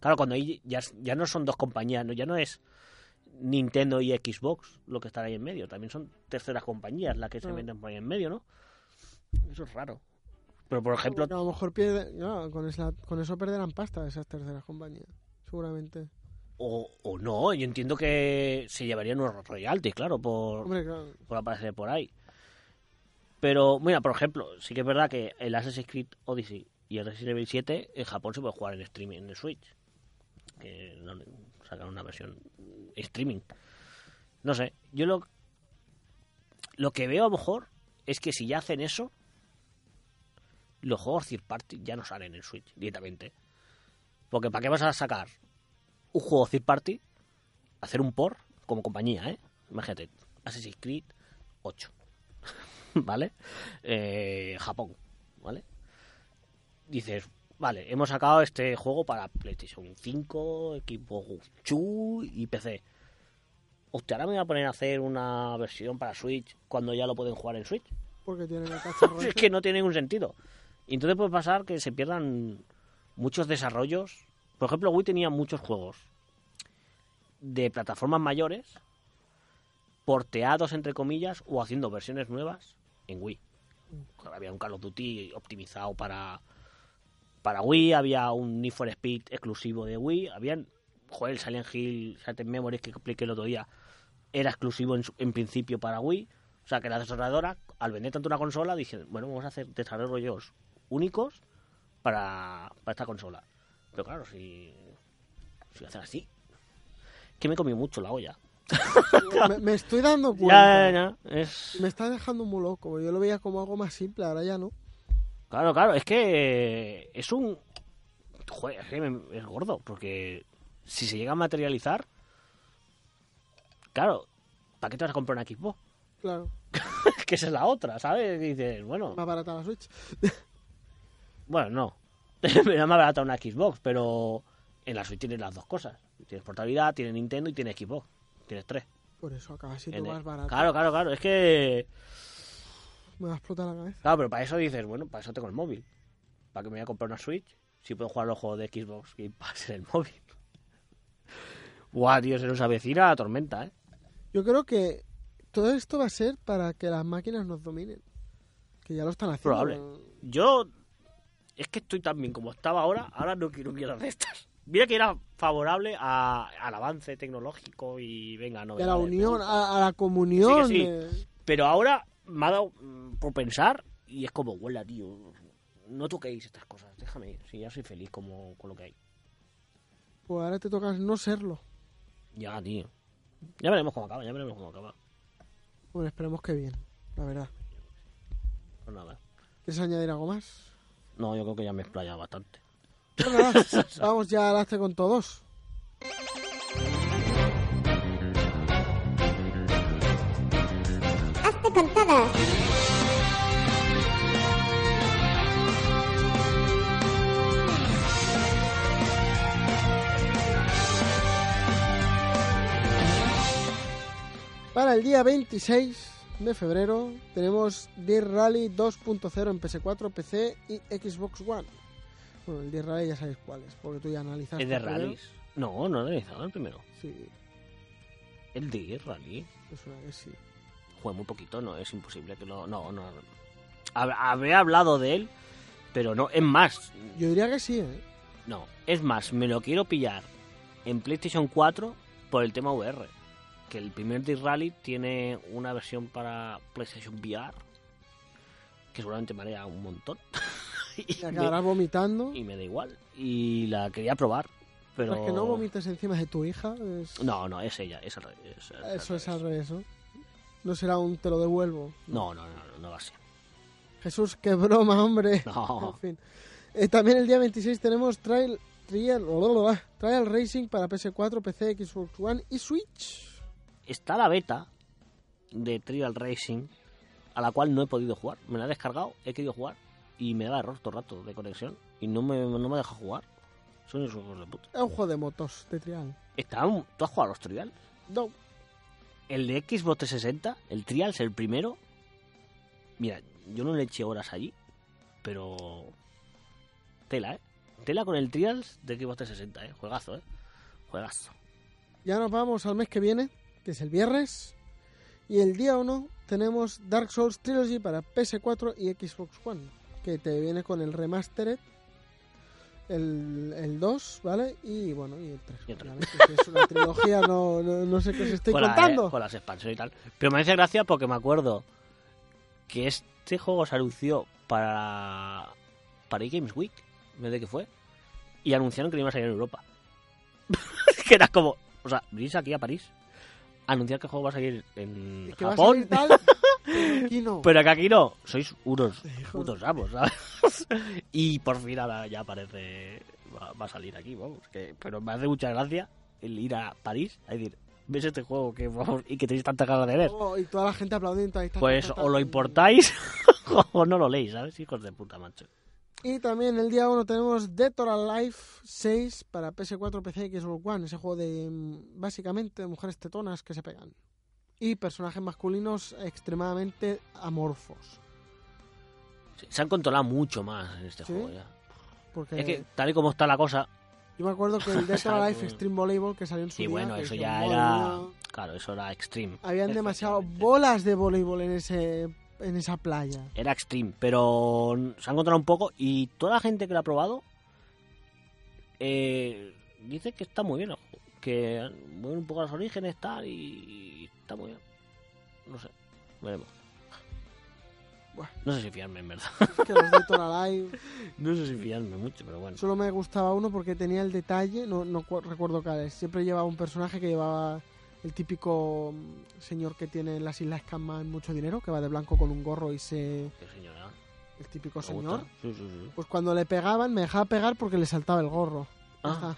claro, cuando ahí ya, ya no son dos compañías, ya no es Nintendo y Xbox lo que están ahí en medio, también son terceras compañías las que se Ah. meten por ahí en medio, ¿no? Eso es raro. Pero por ejemplo, A lo mejor pierde, no, con, esa- con eso perderán pasta esas terceras compañías, seguramente. O, o no, yo entiendo que se llevarían unos royalties, claro, por, Hombre, claro. por aparecer por ahí. Pero, mira, por ejemplo, sí que es verdad que el Assassin's Creed Odyssey y el Resident Evil 7 en Japón se puede jugar en streaming en el Switch. Que no, sacan una versión streaming. No sé, yo lo, lo que veo a lo mejor es que si ya hacen eso, los juegos third party ya no salen en Switch directamente. Porque ¿para qué vas a sacar un juego third party? Hacer un por como compañía, ¿eh? Imagínate, Assassin's Creed 8. [laughs] ¿Vale? Eh, Japón, ¿vale? Dices, vale, hemos sacado este juego para PlayStation 5, Xbox 2 y PC. Hostia, ahora me voy a poner a hacer una versión para Switch cuando ya lo pueden jugar en Switch. Porque tienen el. [laughs] Es ese. que no tiene ningún sentido. Y entonces puede pasar que se pierdan muchos desarrollos. Por ejemplo, Wii tenía muchos juegos de plataformas mayores, porteados entre comillas, o haciendo versiones nuevas en Wii. Había un Call of Duty optimizado para, para Wii, había un Need for Speed exclusivo de Wii, habían, joder, el Silent Hill, Silent Memories que expliqué el otro día, era exclusivo en, en principio para Wii. O sea, que la desarrolladora, al vender tanto una consola, dije, bueno, vamos a hacer desarrollos únicos para, para esta consola. Pero claro, si, si lo hacen así, que me comí mucho la olla. me, me estoy dando [laughs] cuenta. Ya, ya, ya, es... Me está dejando muy loco. Yo lo veía como algo más simple, ahora ya no. Claro, claro, es que es un... Joder, es que me- es gordo, porque si se llega a materializar, claro, ¿para qué te vas a comprar una Xbox? Claro. [laughs] que esa es la otra, ¿sabes? Y dices, bueno, Más barata la Switch. bueno, no. [laughs] me da más barata una Xbox, pero en la Switch tienes las dos cosas. Tienes portabilidad, tienes Nintendo y tienes Xbox. Tienes tres. Por eso acaba siendo En el- más barato. Claro, claro, claro. Es que... Me va a explotar la cabeza. Claro, pero para eso dices, bueno, para eso tengo el móvil. ¿Para que me voy a comprar una Switch? Si puedo jugar los juegos de Xbox Game Pass en el móvil. [laughs] Guau, tío, se nos avecina la tormenta, ¿eh? Yo creo que todo esto va a ser para que las máquinas nos dominen. Que ya lo están haciendo. Probable. Yo... Es que estoy tan bien como estaba ahora, ahora no quiero mierda de estas. [laughs] Mira que era favorable a- al avance tecnológico y venga, no. Y a la unión, a, a la comunión. Sí sí. de- Pero ahora me ha dado mm, por pensar y es como, huela, tío. No toquéis estas cosas, déjame ir. Si ya soy feliz como con lo que hay. Pues ahora te toca no serlo. Ya, tío. Ya veremos cómo acaba, ya veremos cómo acaba. Bueno, esperemos que bien, la verdad. Pues nada. ¿Quieres añadir algo más? No, yo creo que ya me he explayado bastante. [laughs] Vamos ya al hace con todos. Hazte con todos. Para el día 26 de febrero tenemos Deer Rally 2.0 en PS4, PC y Xbox One. Bueno, el Deer Rally ya sabéis cuál es, porque tú ya analizaste. ¿Es de el primero. rallies? No, no he analizado el primero. Sí, El de rally. es una que sí. Juega muy poquito, no, es imposible que lo... No, no. Hab- Habré hablado de él, pero no. Es más, Yo diría que sí, ¿eh? No, es más, me lo quiero pillar en PlayStation 4 por el tema VR. Que el primer Dirt Rally tiene una versión para PlayStation VR que seguramente me haría un montón. [laughs] y, Te me, vomitando. y me da igual. Y la quería probar, pero... Es que no vomites encima de tu hija. es- No, no, es ella, es al revés, es- es al Eso es al revés, ¿no? No será un te lo devuelvo. No, no, no, no, no va a ser. Jesús, qué broma, hombre. [laughs] No. En fin. Eh, también el día 26 tenemos Trial, Trial Racing para PS4, PC, Xbox One y Switch. Está la beta de Trial Racing a la cual no he podido jugar. Me la he descargado, he querido jugar y me da error todo el rato de conexión y no me, no me deja jugar. Son esos hijos de puta. Es un juego de motos de Trial. Está un- ¿Tú has jugado a los Trial? No, El de Xbox 360, el Trial es el primero. Mira, yo no le eché horas allí, pero tela, ¿eh? Tela con el Trials de Xbox 360, ¿eh? Juegazo, ¿eh? Juegazo. Ya nos vamos al mes que viene, que es el viernes. Y el día 1 tenemos Dark Souls Trilogy para PS4 y Xbox One, que te viene con el remastered, el, el 2, ¿vale? Y bueno, y el 3. Y el es una trilogía, no, no, no sé qué os estoy con, la- contando. eh, con las expansiones y tal. Pero me hace gracia porque me acuerdo que este juego se anunció para para eGames Week, no sé de qué fue, y anunciaron que no iba a salir en Europa. [laughs] que era como, o sea, venís aquí a París, anunciar que el juego va a salir en que va a Japón, salir tal, pero aquí no. [laughs] pero que aquí no, sois unos putos amos, ¿sabes? [laughs] y por fin ahora ya parece va, va a salir aquí, vamos. Que, pero me hace mucha gracia el ir a París a decir, ¿ves este juego que vamos, y que tenéis tanta ganas de ver? Oh, y toda la gente aplaudiendo. ahí, Pues o lo importáis [laughs] o no lo leéis, ¿sabes? Hijos de puta, macho. Y también el día 1 tenemos Dead or Alive 6 para PS4, PC y Xbox One. Ese juego de, mm, básicamente, de mujeres tetonas que se pegan. Y personajes masculinos extremadamente amorfos. Sí, Se han controlado mucho más en este ¿Sí? juego ya. Porque Es que tal y como está la cosa, yo me acuerdo que el [laughs] Dead or. Alive [laughs] Extreme Volleyball que salió en su sí, día, bueno, eso ya "Madre era... mía". Claro, eso era extreme. Habían demasiadas Efectivamente. bolas de voleibol en ese en esa playa. Era extreme, pero se han controlado un poco y toda la gente que lo ha probado eh, dice que está muy bien que mueven un poco los orígenes tal y está muy bien. No sé, veremos. No sé si fiarme en verdad. [laughs] que los Dead or Alive No sé si fiarme mucho, pero bueno. Solo me gustaba uno porque tenía el detalle, no, no cu- recuerdo cuál es. Siempre llevaba un personaje que llevaba el típico mm, señor que tiene en las Islas Caimán mucho dinero, que va de blanco con un gorro y se... Qué señora. El típico me señor. gusta. Sí, sí, sí. Pues cuando le pegaban me dejaba pegar porque le saltaba el gorro. Ah.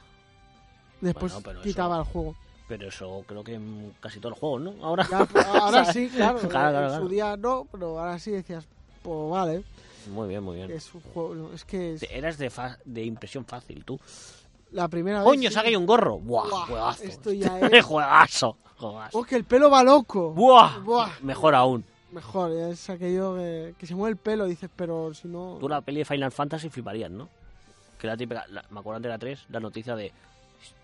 Después Bueno, quitaba eso- el juego. Pero eso creo que en casi todos los juegos, ¿no? Ahora. Ya, pues, [laughs] ahora sí, claro. Claro, [laughs] claro, en claro. su día no, pero ahora sí decías, pues vale, Muy bien, muy bien. es un juego... Es que es Eras de, fa- de impresión fácil, tú. La primera vez... Coño, sí. se ha caído un gorro. Buah, Buah, juegazo. esto ya [laughs] es- juegazo. Juegazo. ¡Oh, que el pelo va loco! Buah. Buah. Mejor aún. Mejor, es aquello que, que se mueve el pelo, dices, pero si no... Tú la peli de Final Fantasy fliparías, ¿no? Que la típica, la- me acuerdo antes de la 3, la noticia de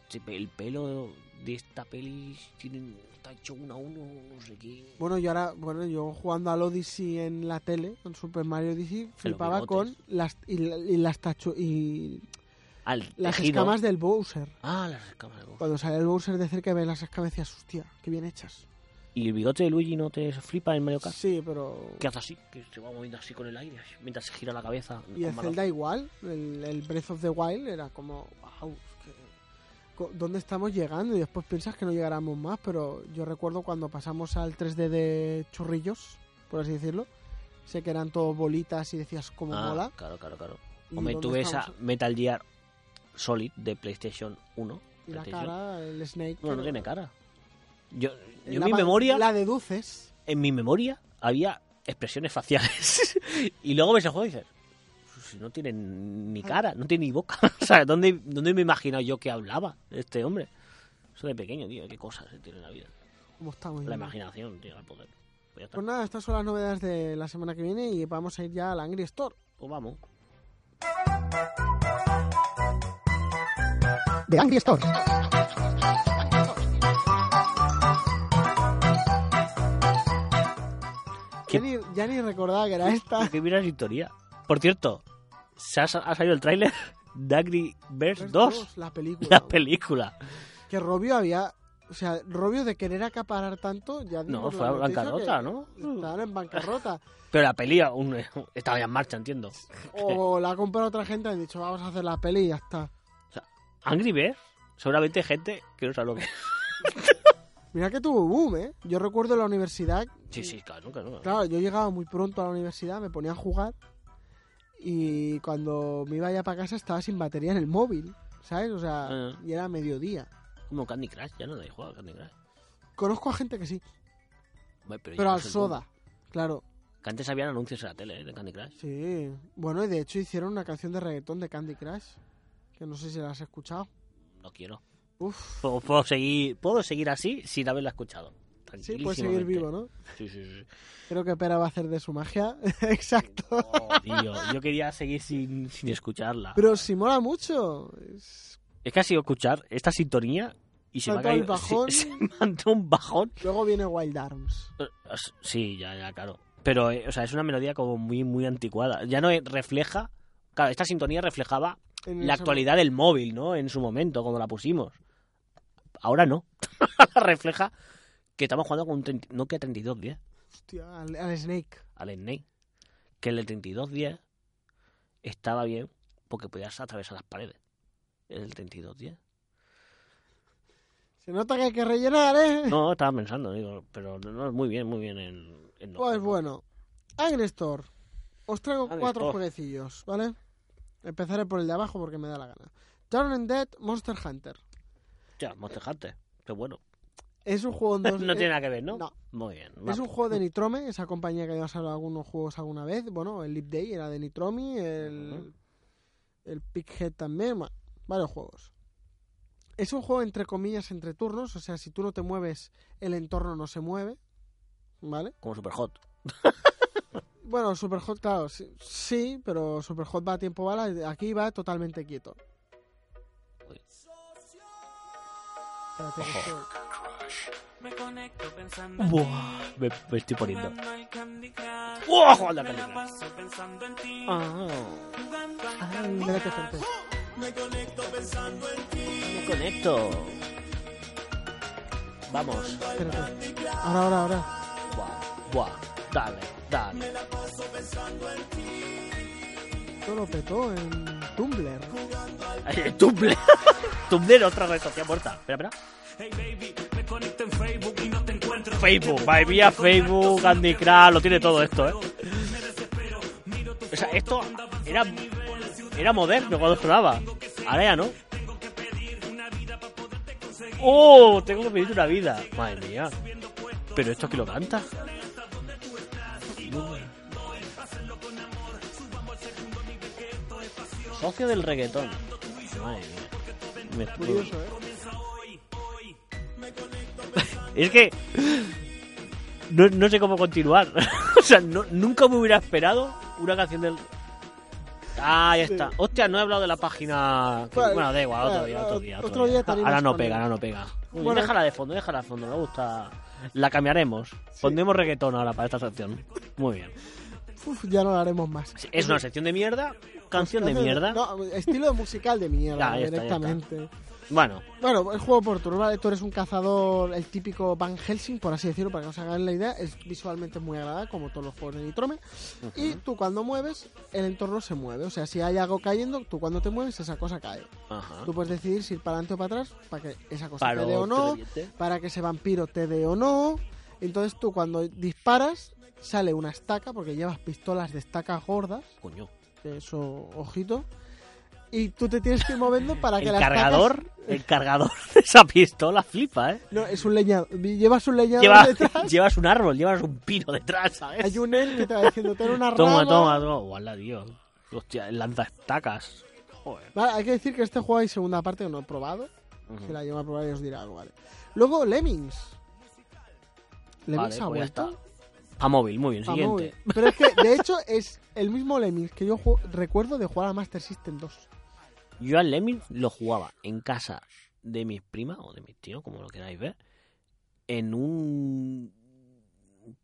"Este pe- el pelo de esta peli tiene, está hecho uno a uno, no sé qué. Bueno, yo ahora, bueno, yo jugando al Odyssey en la tele, con Super Mario Odyssey, flipaba con las y, y las tacho y Al las tejido. escamas del Bowser. Ah, las escamas de Bowser. Cuando sale el Bowser de cerca ves las escamas y decías, hostia, qué bien hechas. ¿Y el bigote de Luigi no te flipa en Mario Kart? Sí, pero... ¿Qué hace así? Que se va moviendo así con el aire, mientras se gira la cabeza. Y el. Zelda igual, el, el Breath of the Wild era como, wow, es que- co- ¿dónde estamos llegando? Y después piensas que no llegaremos más, pero yo recuerdo cuando pasamos al 3D de churrillos, por así decirlo, sé que eran todos bolitas y decías como Ah, mola. Claro, claro, claro. ¿Y Hombre, dónde tú ves a estamos? Metal Gear Solid de PlayStation 1. Y la PlayStation. cara, el Snake. No, no tiene cara. Yo, yo en la mi memoria, La deduces. en mi memoria había expresiones faciales. [laughs] y luego ves el juego y dices, no tiene ni cara, no tiene ni boca. [laughs] o sea, ¿dónde, ¿dónde me he imaginado yo que hablaba este hombre? Eso de pequeño, tío, qué cosas se tiene en la vida. ¿Cómo estamos? La imaginación, tío, el poder. Pues. Pues nada, estas son las novedades de la semana que viene y vamos a ir ya al Angry Store. Pues vamos. De Angry Store. ¿Qué? Ya ni, ya ni recordaba que era esta. Que mira la historia. Por cierto, se ha, ha salido el tráiler de Angry Birds 2, La película. la película. Que Robio había. O sea, Robio de querer acaparar tanto, ya No, fue a bancarrota, ¿no? Estaban en bancarrota. [laughs] Pero la peli aún estaba ya en marcha, entiendo. O la ha comprado otra gente y han dicho, vamos a hacer la peli y ya está. Angry Birds, seguramente gente que no sabe lo que es. [laughs] Mira que tuvo boom, ¿eh? Yo recuerdo en la universidad. Sí, sí, claro, claro. Claro, yo llegaba muy pronto a la universidad, me ponía a jugar. Y cuando me iba ya para casa estaba sin batería en el móvil, ¿sabes? O sea, Ah. y era mediodía. Como Candy Crush, ya no juego a Candy Crush. Conozco a gente que sí, Bueno, pero al soda, claro. Que antes habían anuncios en la tele ¿eh? de Candy Crush. Sí. Bueno, y de hecho hicieron una canción de reggaetón de Candy Crush. Que no sé si la has escuchado. No quiero. Uf. Puedo, puedo seguir, puedo seguir así sin haberla escuchado. Sí, puedes seguir vivo, ¿no? Sí, sí, sí. Creo que Pera va a hacer de su magia. [laughs] Exacto. Oh, tío, yo quería seguir sin, sin escucharla. Pero si mola mucho. Es- Es que ha sido escuchar esta sintonía y se me ha caído... bajón. Se, se me ha entrado un bajón. Luego viene Wild Arms. Eh, Sí, ya, ya, claro. Pero, eh, o sea, es una melodía como muy, muy anticuada. Ya no eh, refleja... Claro, esta sintonía reflejaba En la actualidad del móvil, ¿no? En su momento, cuando la pusimos. Ahora no. [laughs] refleja que estamos jugando con un 30 Nokia 3210 momento. Hostia, al, al Snake. al Snake. Que el de 3210 estaba bien porque podías atravesar las paredes. El 3210. Se nota que hay que rellenar, ¿eh? No, estaba pensando, digo, pero no, muy bien, muy bien en, Pues ¿no? bueno, Angry Store. Os traigo Angry cuatro Store. jueguecillos, ¿vale? Empezaré por el de abajo porque me da la gana. Turn Dead Monster Hunter. Ya, Monster Hunter. Qué bueno. Es un juego en [laughs] dos... no eh, tiene nada que ver, ¿no? no. Muy bien. Es un juego de Nitrome, esa compañía que ya ha salido algunos juegos alguna vez. Bueno, el Leap Day era de Nitromi, el, Ujú. el Pighead también, bueno, varios juegos. Es un juego entre comillas entre turnos, o sea, si tú no te mueves, el entorno no se mueve, ¿vale? Como Super Hot. [laughs] Bueno, Superhot, claro, sí, sí, pero Superhot va a tiempo bala, y aquí va totalmente quieto. Espérate Buah, me, me estoy poniendo. ¡Buah! Jugando a Candy Crush. Ah, Espérate, espérate. me conecto. Vamos. espérate. Ahora, ahora, ahora. Buah, buah. Dale, dale. Esto lo petó en Tumblr. Ay, Tumblr. [laughs] Tumblr, otra red social muerta. Espera, espera. Facebook, va vía Facebook, Candy Crush, lo tiene todo esto, ¿eh? O sea, esto era, era moderno cuando sonaba. Ahora ya no. ¡Oh! Tengo que pedir una vida. Madre mía. Pero esto que lo canta. Socio del reggaetón. Madre mía. Me- Curioso, ¿eh? [laughs] Es que no, no sé cómo continuar. [laughs] o sea, no- nunca me hubiera esperado una canción del. Ah, ya está. Hostia, no he hablado de la página. Vale, bueno, da igual, otro día, otro día. otro día estaríamos ahora no pega, ahora no pega. Uy, Bueno. déjala de fondo, déjala de fondo, me gusta. La cambiaremos. Pondremos reggaetón ahora para esta sección. Muy bien. Uf, ya no lo haremos más. Es una sección de mierda, canción de mierda. No, estilo musical de mierda, Ya, ya está, ya está. directamente. Bueno, Bueno, el juego por turno, ¿vale? Tú eres un cazador, el típico Van Helsing, por así decirlo, para que os hagan la idea. Es visualmente muy agradable, como todos los juegos de Nitrome. Y tú cuando mueves, el entorno se mueve. O sea, si hay algo cayendo, tú cuando te mueves, esa cosa cae. Tú puedes decidir si ir para adelante o para atrás, para que esa cosa Paro, te dé o no, para que ese vampiro te dé o no. Entonces tú cuando disparas, sale una estaca, porque llevas pistolas de estacas gordas, Coño. eso, ojito. Y tú te tienes que ir moviendo para que El las cargador, el cargador [laughs] de esa pistola flipa, ¿eh? No, es un leñador. Llevas un leñador Llevas, detrás. [laughs] llevas un árbol, llevas un pino detrás, ¿sabes? Hay un él que te va diciendo, ten una Toma, rama. toma, toma. Guala, tío. Hostia, lanza estacas. Joder. Vale, hay que decir que este juego hay segunda parte que no he probado. Ujú. Si la llevo a probar y os dirá algo, vale. Luego, Lemmings. Lemmings Vale, ha pues vuelto. A móvil, muy bien. Siguiente. Pero es que, de hecho, es el mismo Lemmings que yo recuerdo de jugar a Master System 2. Yo al Lemming lo jugaba en casa de mis primas o de mis tíos, como lo queráis ver, en un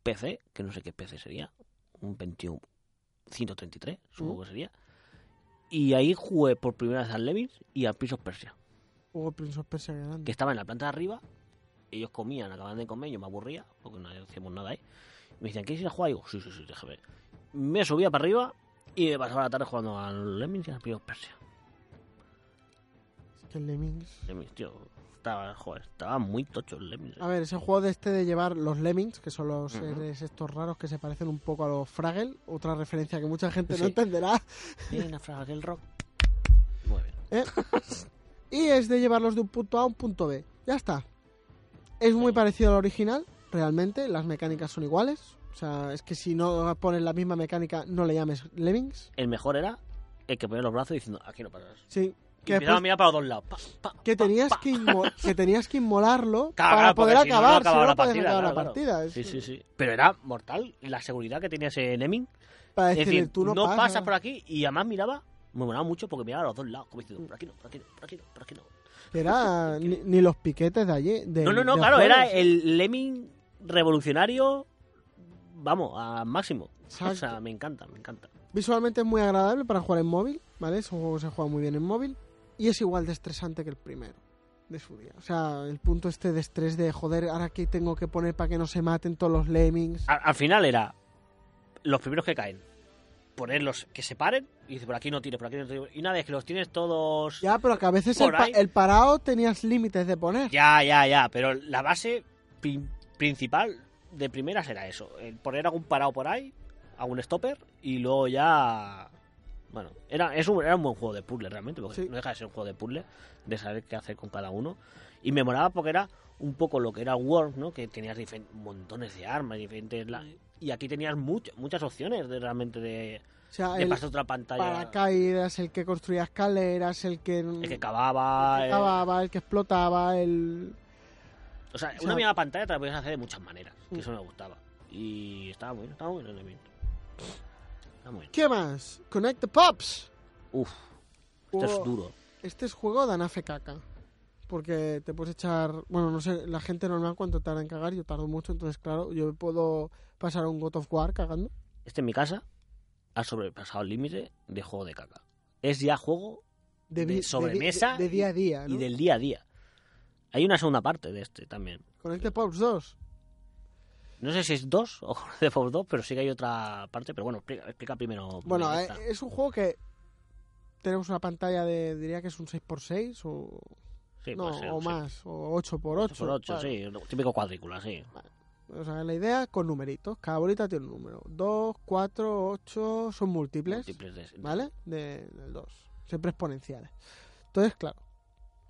PC, que no sé qué PC sería, un Pentium 133, supongo Mm. que sería. Y ahí jugué por primera vez al Lemmings y al Prince of Persia, Juego Prince of Persia grande. que estaba en la planta de arriba. Ellos comían, acababan de comer, yo me aburría, porque no hacíamos nada ahí. Me decían, ¿quieres ir a jugar? Y digo, sí, sí, sí, déjame. Me subía para arriba y me pasaba la tarde jugando al Lemmings y al of Persia. Es que el Lemmings... Lemmings, tío. Estaba, joder, estaba muy tocho el Lemmings. A ver, ese juego de este de llevar los Lemmings, que son los seres estos raros que se parecen un poco a los Fraggle, otra referencia que mucha gente Sí. no entenderá. Bien, Fraggle Rock. Muy bien. ¿eh? [laughs] y es de llevarlos de un punto A a un punto B. Ya está. Es muy parecido al original, realmente. Las mecánicas son iguales. O sea, es que si no pones la misma mecánica, no le llames Lemmings. El mejor era el que ponía los brazos diciendo, aquí no pasas. Sí, Que después- a mirar para los dos lados. Pa, pa, Que tenías pa. que, que tenías que inmolarlo [laughs] Claro, para poder si no, no acabar, si no, la partida, acabar la partida. claro. Sí, sí, sí. Pero era mortal la seguridad que tenía ese Neming. Para decir, tú no, no pasas. pasas por aquí y además miraba, me molaba mucho porque miraba a los dos lados, como diciendo, por aquí no, por aquí no, por aquí no, por aquí no. Era [laughs] ni, ni los piquetes de allí. de- No, no, no, claro, juegos. era el Lemming revolucionario, vamos, al máximo. O sea, me encanta, me encanta. Visualmente es muy agradable para jugar en móvil, ¿vale? Es un juego que se juega muy bien en móvil. Y es igual de estresante que el primero de su día. O sea, el punto este de estrés de, joder, ahora que tengo que poner para que no se maten todos los lemmings. Al, al final era los primeros que caen, ponerlos que se paren y dice, por aquí no tires, por aquí no tires. Y una vez que los tienes todos... Ya, pero que a veces el, pa- el parado tenías límites de poner. Ya, ya, ya, pero la base pri- principal de primeras era eso, el poner algún parado por ahí, algún stopper y luego ya... Bueno, era, es un, era un buen juego de puzzle realmente, porque Sí. no deja de ser un juego de puzzle, de saber qué hacer con cada uno. Y me molaba porque era un poco lo que era Worms, ¿no? Que tenías montones de armas, diferentes... Y aquí tenías much- muchas opciones de realmente de, O sea, de el pasar otra pantalla. paracaídas, el que construía escaleras, el que, El que cavaba... el que eh, cavaba, el que explotaba, el... O sea, una misma pantalla te la podías hacer de muchas maneras, que Mm. eso me gustaba. Y estaba muy bien, estaba muy bien el evento. Estaba muy bien. ¿Qué más? Connect the Pops. Uf, este es duro. Este es juego de anafe caca. Porque te puedes echar. Bueno, no sé, la gente normal cuánto tarda en cagar. Yo tardo mucho, entonces, claro, yo puedo pasar un God of War cagando. Este en mi casa ha sobrepasado el límite de juego de caca. Es ya juego De, De sobremesa de, de día a día. ¿no? y del día a día. Hay una segunda parte de este también. Connect the Pops 2. No sé si es dos o [laughs] de Fox 2, pero sí que hay otra parte. Pero bueno, explica, explica primero. Bueno, eh, es un juego que. Tenemos una pantalla de. Diría que es un 6x6 o. Sí, no, ser, o sí. más. O 8x8. Por 8, vale. sí. Típico cuadrícula, sí. O sea, la idea con numeritos. Cada bolita tiene un número. 2, 4, 8. Son múltiples. Múltiples de- ¿Vale? De, del 2. Siempre exponenciales. Entonces, claro.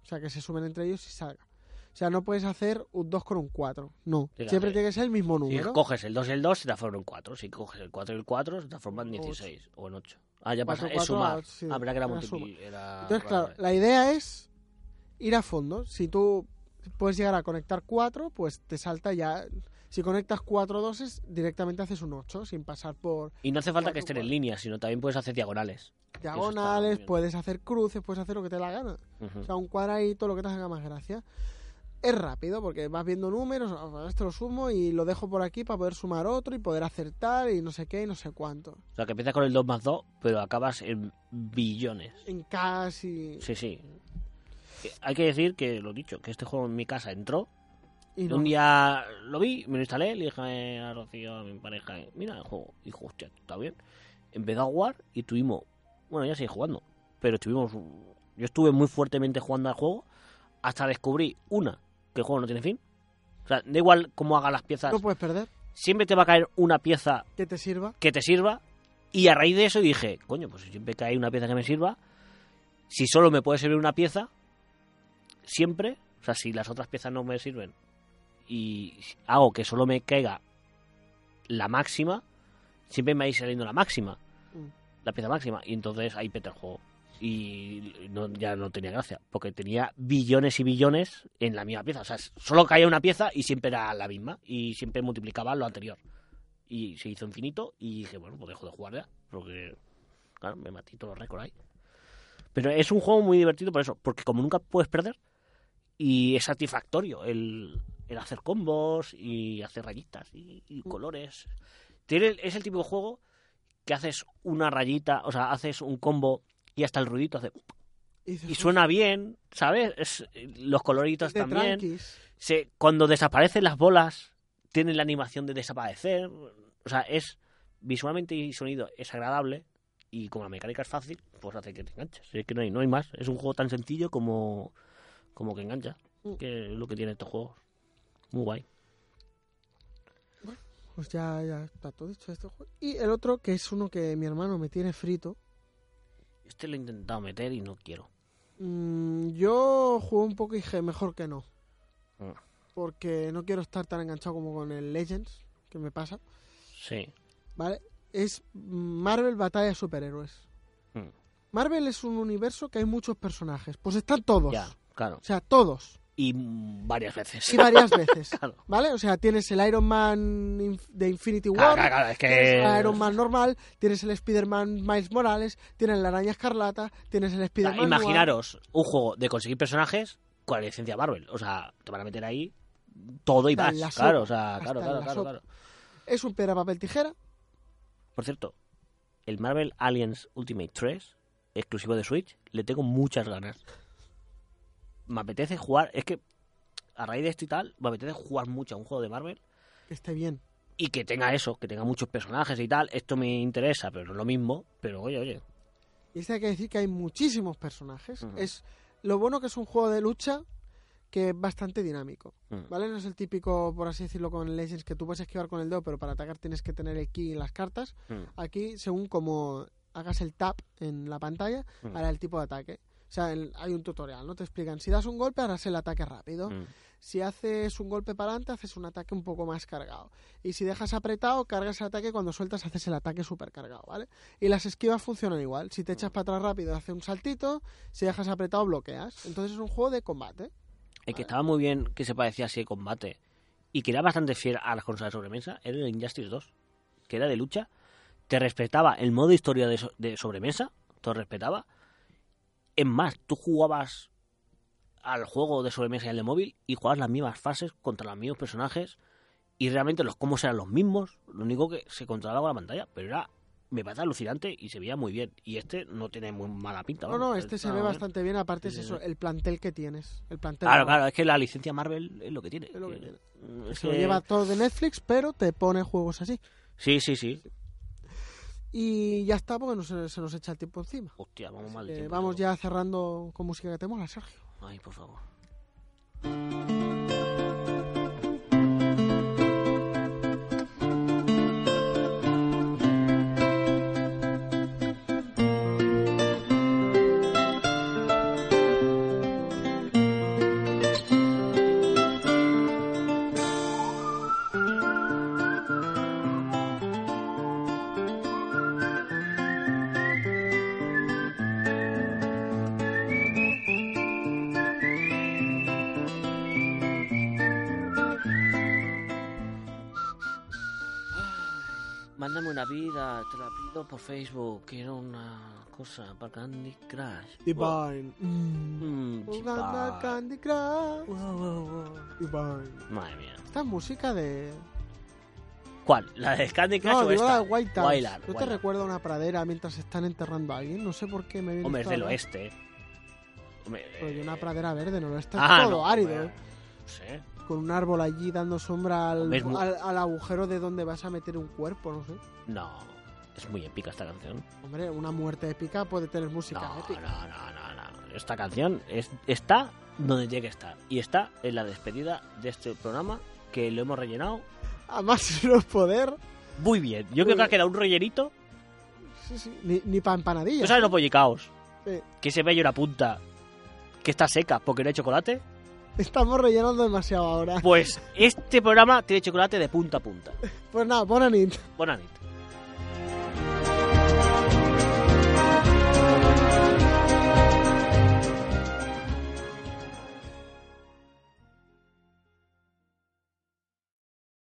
O sea, que se sumen entre ellos y salga. O sea, no puedes hacer un 2 con un 4. No. Que Siempre tiene que ser el mismo Si número. coges el 2 y el 2, se transforma en 4. Si coges el 4 y el 4, se transforma en 16 o en 8. Ah, ya pasa, Cuatro, es cuatro, sumar. ah, sí, ah, verdad que era era multipli- era- Entonces, claro, la idea es ir a fondo. Si tú puedes llegar a conectar 4, pues te salta ya. Si conectas 4 doses, directamente haces un 8 sin pasar por Y no hace falta cuatro, que estén en línea, sino también puedes hacer diagonales. diagonales, puedes hacer cruces, puedes hacer lo que te dé la gana. Ujú. O sea, un cuadradito, lo que te haga más gracia. Es rápido porque vas viendo números, ah, este lo sumo y lo dejo por aquí para poder sumar otro y poder acertar y no sé qué y no sé cuánto. O sea, que empiezas con el 2 más 2, pero acabas en billones. En casi... Sí, sí. Hay que decir que, lo dicho, que este juego en mi casa entró. Y no. Un día lo vi, me lo instalé, le dije a Rocío, a mi pareja, mira el juego. Y dijo, hostia, está bien. Empezó a jugar y tuvimos, bueno, ya sigue jugando, pero estuvimos, yo estuve muy fuertemente jugando al juego hasta descubrí, una, que el juego no tiene fin. O sea, da igual cómo hagas las piezas, No puedes perder. siempre te va a caer una pieza Que te sirva. que te sirva. Y a raíz de eso dije, coño, pues si siempre hay una pieza que me sirva, si solo me puede servir una pieza, siempre, o sea, si las otras piezas no me sirven y hago que solo me caiga la máxima, siempre me va a ir saliendo la máxima, Mm. la pieza máxima. Y entonces ahí peta el juego. Y no- ya no tenía gracia, porque tenía billones y billones en la misma pieza. O sea, solo caía una pieza y siempre era la misma. Y siempre multiplicaba lo anterior y se hizo infinito y dije, bueno, pues dejo de jugar ya, porque, claro, me matí todos los récords ahí. Pero es un juego muy divertido por eso, porque como nunca puedes perder, y es satisfactorio el, el hacer combos y hacer rayitas y, y colores. Tiene, es el tipo de juego que haces una rayita, o sea, haces un combo y hasta el ruidito hace... Y, suena bien, ¿sabes? Es, los coloritos también tranquis. se, cuando desaparecen las bolas, tienen la animación de desaparecer. O sea, es visualmente y sonido es agradable. Y como la mecánica es fácil, pues hace que te enganches. Es que no hay, no hay más. Es un juego tan sencillo como, como que engancha. Mm. Que es lo que tiene estos juegos. Muy guay. Pues ya, ya está todo dicho este juego. Y el otro, que es uno que mi hermano me tiene frito. Este lo he intentado meter y no quiero. Mm, yo jugué un poco y dije, mejor que no. Mm. Porque no quiero estar tan enganchado como con el Legends, que me pasa. Sí. ¿Vale? Es Marvel Batalla de Superhéroes. Mm. Marvel es un universo que hay muchos personajes. Pues están todos. Ya, claro. O sea, todos. Y varias veces. Y varias [laughs] veces. Claro. ¿Vale? O sea, tienes el Iron Man de Infinity War. Claro, claro, es Tienes que... el Iron Man normal, tienes el Spider-Man Miles Morales, tienes la araña escarlata, tienes el Spider-Man. Imaginaros un juego de conseguir personajes con la licencia Marvel. O sea, te van a meter ahí todo y Hasta más. Claro, o sea, hasta claro, claro, la claro, claro. Es un piedra, papel, tijera. Por cierto, el Marvel Aliens Ultimate 3, exclusivo de Switch, le tengo muchas ganas. Me apetece jugar, es que a raíz de esto y tal, me apetece jugar mucho a un juego de Marvel Que esté bien. y que tenga eso, que tenga muchos personajes y tal. Esto me interesa, pero no es lo mismo. Pero oye, oye. Y este hay que decir que hay muchísimos personajes. Es lo bueno que es un juego de lucha que es bastante dinámico. Mm. ¿Vale? No es el típico, por así decirlo, con Legends que tú puedes esquivar con el dedo, pero para atacar tienes que tener el ki en las cartas. Mm. Aquí, según como hagas el tap en la pantalla, Mm. hará el tipo de ataque. O sea, el- hay un tutorial, ¿no? Te explican, si das un golpe, harás el ataque rápido. Mm. Si haces un golpe para adelante, haces un ataque un poco más cargado. Y si dejas apretado, cargas el ataque. Cuando sueltas, haces el ataque super cargado, ¿vale? Y las esquivas funcionan igual. Si te echas para atrás rápido, hace un saltito. Si dejas apretado, bloqueas. Entonces es un juego de combate. El que estaba muy bien, que se parecía así de combate y que era bastante fiel a las consolas de sobremesa, era el Injustice 2, que era de lucha. Te respetaba el modo historia de, so- de sobremesa, te lo respetaba. Es más, tú jugabas al juego de sobremesa y al de móvil y jugabas las mismas fases contra los mismos personajes y realmente los combos eran los mismos, lo único que se controlaba con la pantalla, pero era me parece alucinante y se veía muy bien. Y este no tiene muy mala pinta. No, no, este se ve bien. bastante bien. Aparte Sí, es eso, sí. el plantel que tienes. El plantel Claro, claro, es que la licencia Marvel es lo que tiene. Es lo que que- tiene. es Se lo que- lleva todo de Netflix, pero te pone juegos así. Sí, sí, sí. Y ya está, porque no se, se nos echa el tiempo encima. Hostia, vamos mal tiempo, vamos ya cerrando con música que te mola, Sergio. Ay, por favor. Por Facebook. Quiero una cosa para Candy Crush. Divine. Mm. Mm, Jugando al chipa. Candy Crush. Divine. Madre mía. Esta es música de. ¿Cuál? ¿La de Candy Crush No, o digo esta? la de White House. Wildard, ¿No te recuerda a una pradera mientras están enterrando a alguien? No sé por qué me viene Hombre, es del oeste. Hombre, Pero eh, una pradera verde, ¿no? Está ah, todo no, árido. hombre, No sé. Con un árbol allí dando sombra al, al, al agujero de donde vas a meter un cuerpo, no sé. No. Es muy épica esta canción. Hombre, una muerte épica puede tener música No, no, épica. no, no, no. Esta canción es, está donde tiene que estar. Y está en la despedida de este programa que lo hemos rellenado A más [laughs] no poder. muy bien. Yo Muy creo que ha quedado un rellenito. Sí, sí. Ni, ni para empanadillas. ¿Tú sabes los pollicaos? Sí. Que se ve una punta que está seca porque no hay chocolate. Estamos rellenando demasiado ahora. Pues este programa tiene chocolate de punta a punta. [laughs] Pues nada, buena nit. Buena nit.